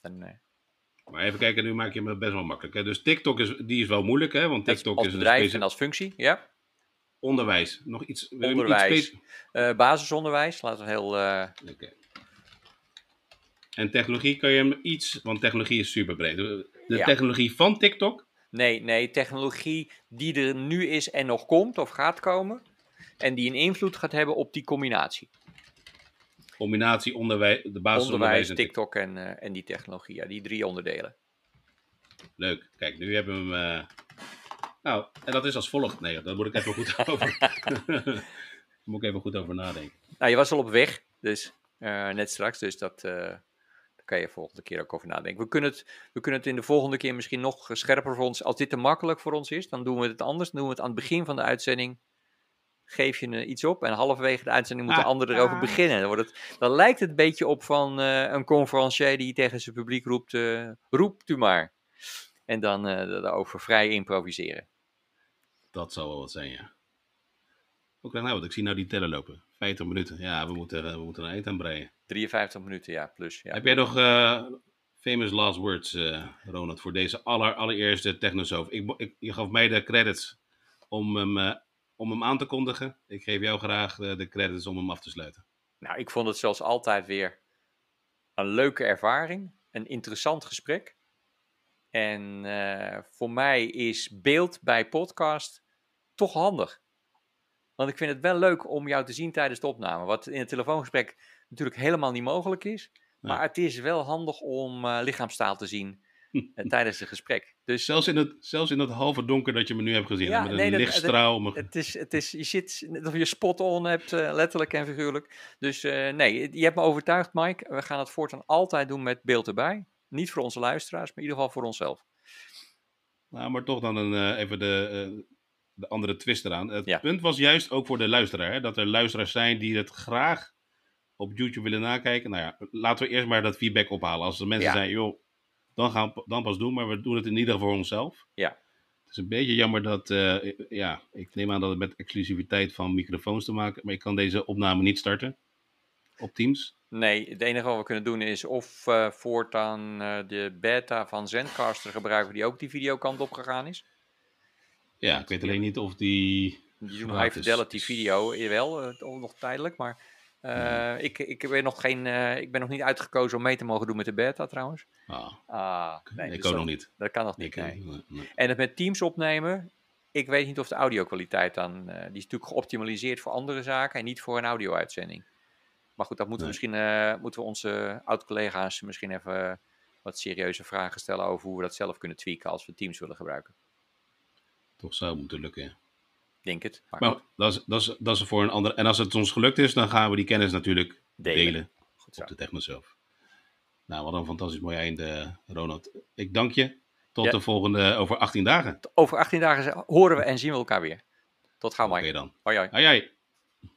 dan eh, Maar even kijken, nu maak je me best wel makkelijk. Hè? Dus TikTok is, die is wel moeilijk, hè? Want TikTok als is een bedrijf specie- en als functie, ja. onderwijs. Nog iets... iets Onderwijs. speci- Eh, basisonderwijs, laten we heel... eh, Oké. En technologie kan je hem iets, want technologie is super breed. De Ja. technologie van TikTok, Nee, nee, technologie die er nu is en nog komt of gaat komen. En die een invloed gaat hebben op die combinatie. Combinatie onderwijs, de basisonderwijs Onderwijs, TikTok en, eh, en die technologie. Ja, die drie onderdelen. Leuk. Kijk, nu hebben we hem. eh, Nou, en dat is als volgt. Nee, daar moet ik even goed [LAUGHS] over. daar [LAUGHS] moet ik even goed over nadenken. Nou, je was al op weg, dus eh, net straks. Dus dat, daar kan je volgende keer ook over nadenken. We kunnen, het, we kunnen het in de volgende keer misschien nog scherper voor ons. Als dit te makkelijk voor ons is, dan doen we het anders. Dan doen we het aan het begin van de uitzending. Geef je eh, iets op en halverwege de uitzending moet de Ah. ander erover beginnen. Dan, wordt het, dan lijkt het een beetje op van eh, een conferencier die tegen zijn publiek roept: eh, roept u maar. En dan eh, daarover vrij improviseren. Dat zal wel wat zijn, ja. Krijg nou wat? Ik zie nou die tellen lopen. 50 minuten. Ja, we moeten, we moeten een eind aan breien. 53 minuten, ja, plus. Ja. Heb jij nog eh, famous last words, eh, Ronald, voor deze aller, allereerste Technosoof? Ik, ik, je gaf mij de credits om hem, eh, om hem aan te kondigen. Ik geef jou graag de credits om hem af te sluiten. Nou, ik vond het zoals altijd weer een leuke ervaring, een interessant gesprek. En eh, voor mij is beeld bij podcast toch handig. Want ik vind het wel leuk om jou te zien tijdens de opname. Wat in het telefoongesprek natuurlijk helemaal niet mogelijk is. Maar Ja. het is wel handig om eh, lichaamstaal te zien [LAUGHS] eh, tijdens het gesprek. Dus Zelfs in, het, zelfs in het halve donker dat je me nu hebt gezien. Ja, met een nee, dat- lichtstraal. Het is, het is, je zit of je spot on hebt, eh, letterlijk en figuurlijk. Dus eh, nee, je hebt me overtuigd, Mike. We gaan het voortaan altijd doen met beeld erbij. Niet voor onze luisteraars, maar in ieder geval voor onszelf. Nou, maar toch dan een, eh, even de, de andere twist eraan. Het Ja. punt was juist ook voor de luisteraar. Hè, dat er luisteraars zijn die het graag op YouTube willen nakijken. Nou ja, laten we eerst maar dat feedback ophalen. Als er mensen Ja. zijn, joh, dan gaan we dan pas doen. Maar we doen het in ieder geval voor onszelf. Ja. Het is een beetje jammer dat, eh, ja, ik neem aan dat het met exclusiviteit van microfoons te maken. Maar ik kan deze opname niet starten op Teams. Nee, het enige wat we kunnen doen is of eh, voortaan eh, de beta van Zencaster gebruiken, die ook die videokant opgegaan is. Ja, ik weet alleen niet of die... Die Gratis. high fidelity video wel, eh, nog tijdelijk. Maar eh, ik, ik, ben nog geen, eh, ik ben nog niet uitgekozen om mee te mogen doen met de beta trouwens. Ah, Ah, nee, ik dus ook dat, nog niet. dat kan nog niet. Eh, nee. nee, nee. En het met Teams opnemen, ik weet niet of de audio-kwaliteit dan, die is natuurlijk geoptimaliseerd voor andere zaken en niet voor een audio-uitzending. Maar goed, dat moeten we misschien, moeten we onze oud-collega's misschien even wat serieuze vragen stellen over hoe we dat zelf kunnen tweaken als we Teams willen gebruiken. Toch zou het moeten lukken, ja. Denk het. Maar, dat is, dat, is, dat is voor een ander. En als het ons gelukt is, dan gaan we die kennis natuurlijk delen. delen, Goed op de Technoself. Nou, wat een fantastisch mooi einde, Ronald. Ik dank je. Tot Ja. de volgende over 18 dagen. Over 18 dagen horen we en zien we elkaar weer. Tot gauw, Oké Mike. dan. Hoi hoi. Ai.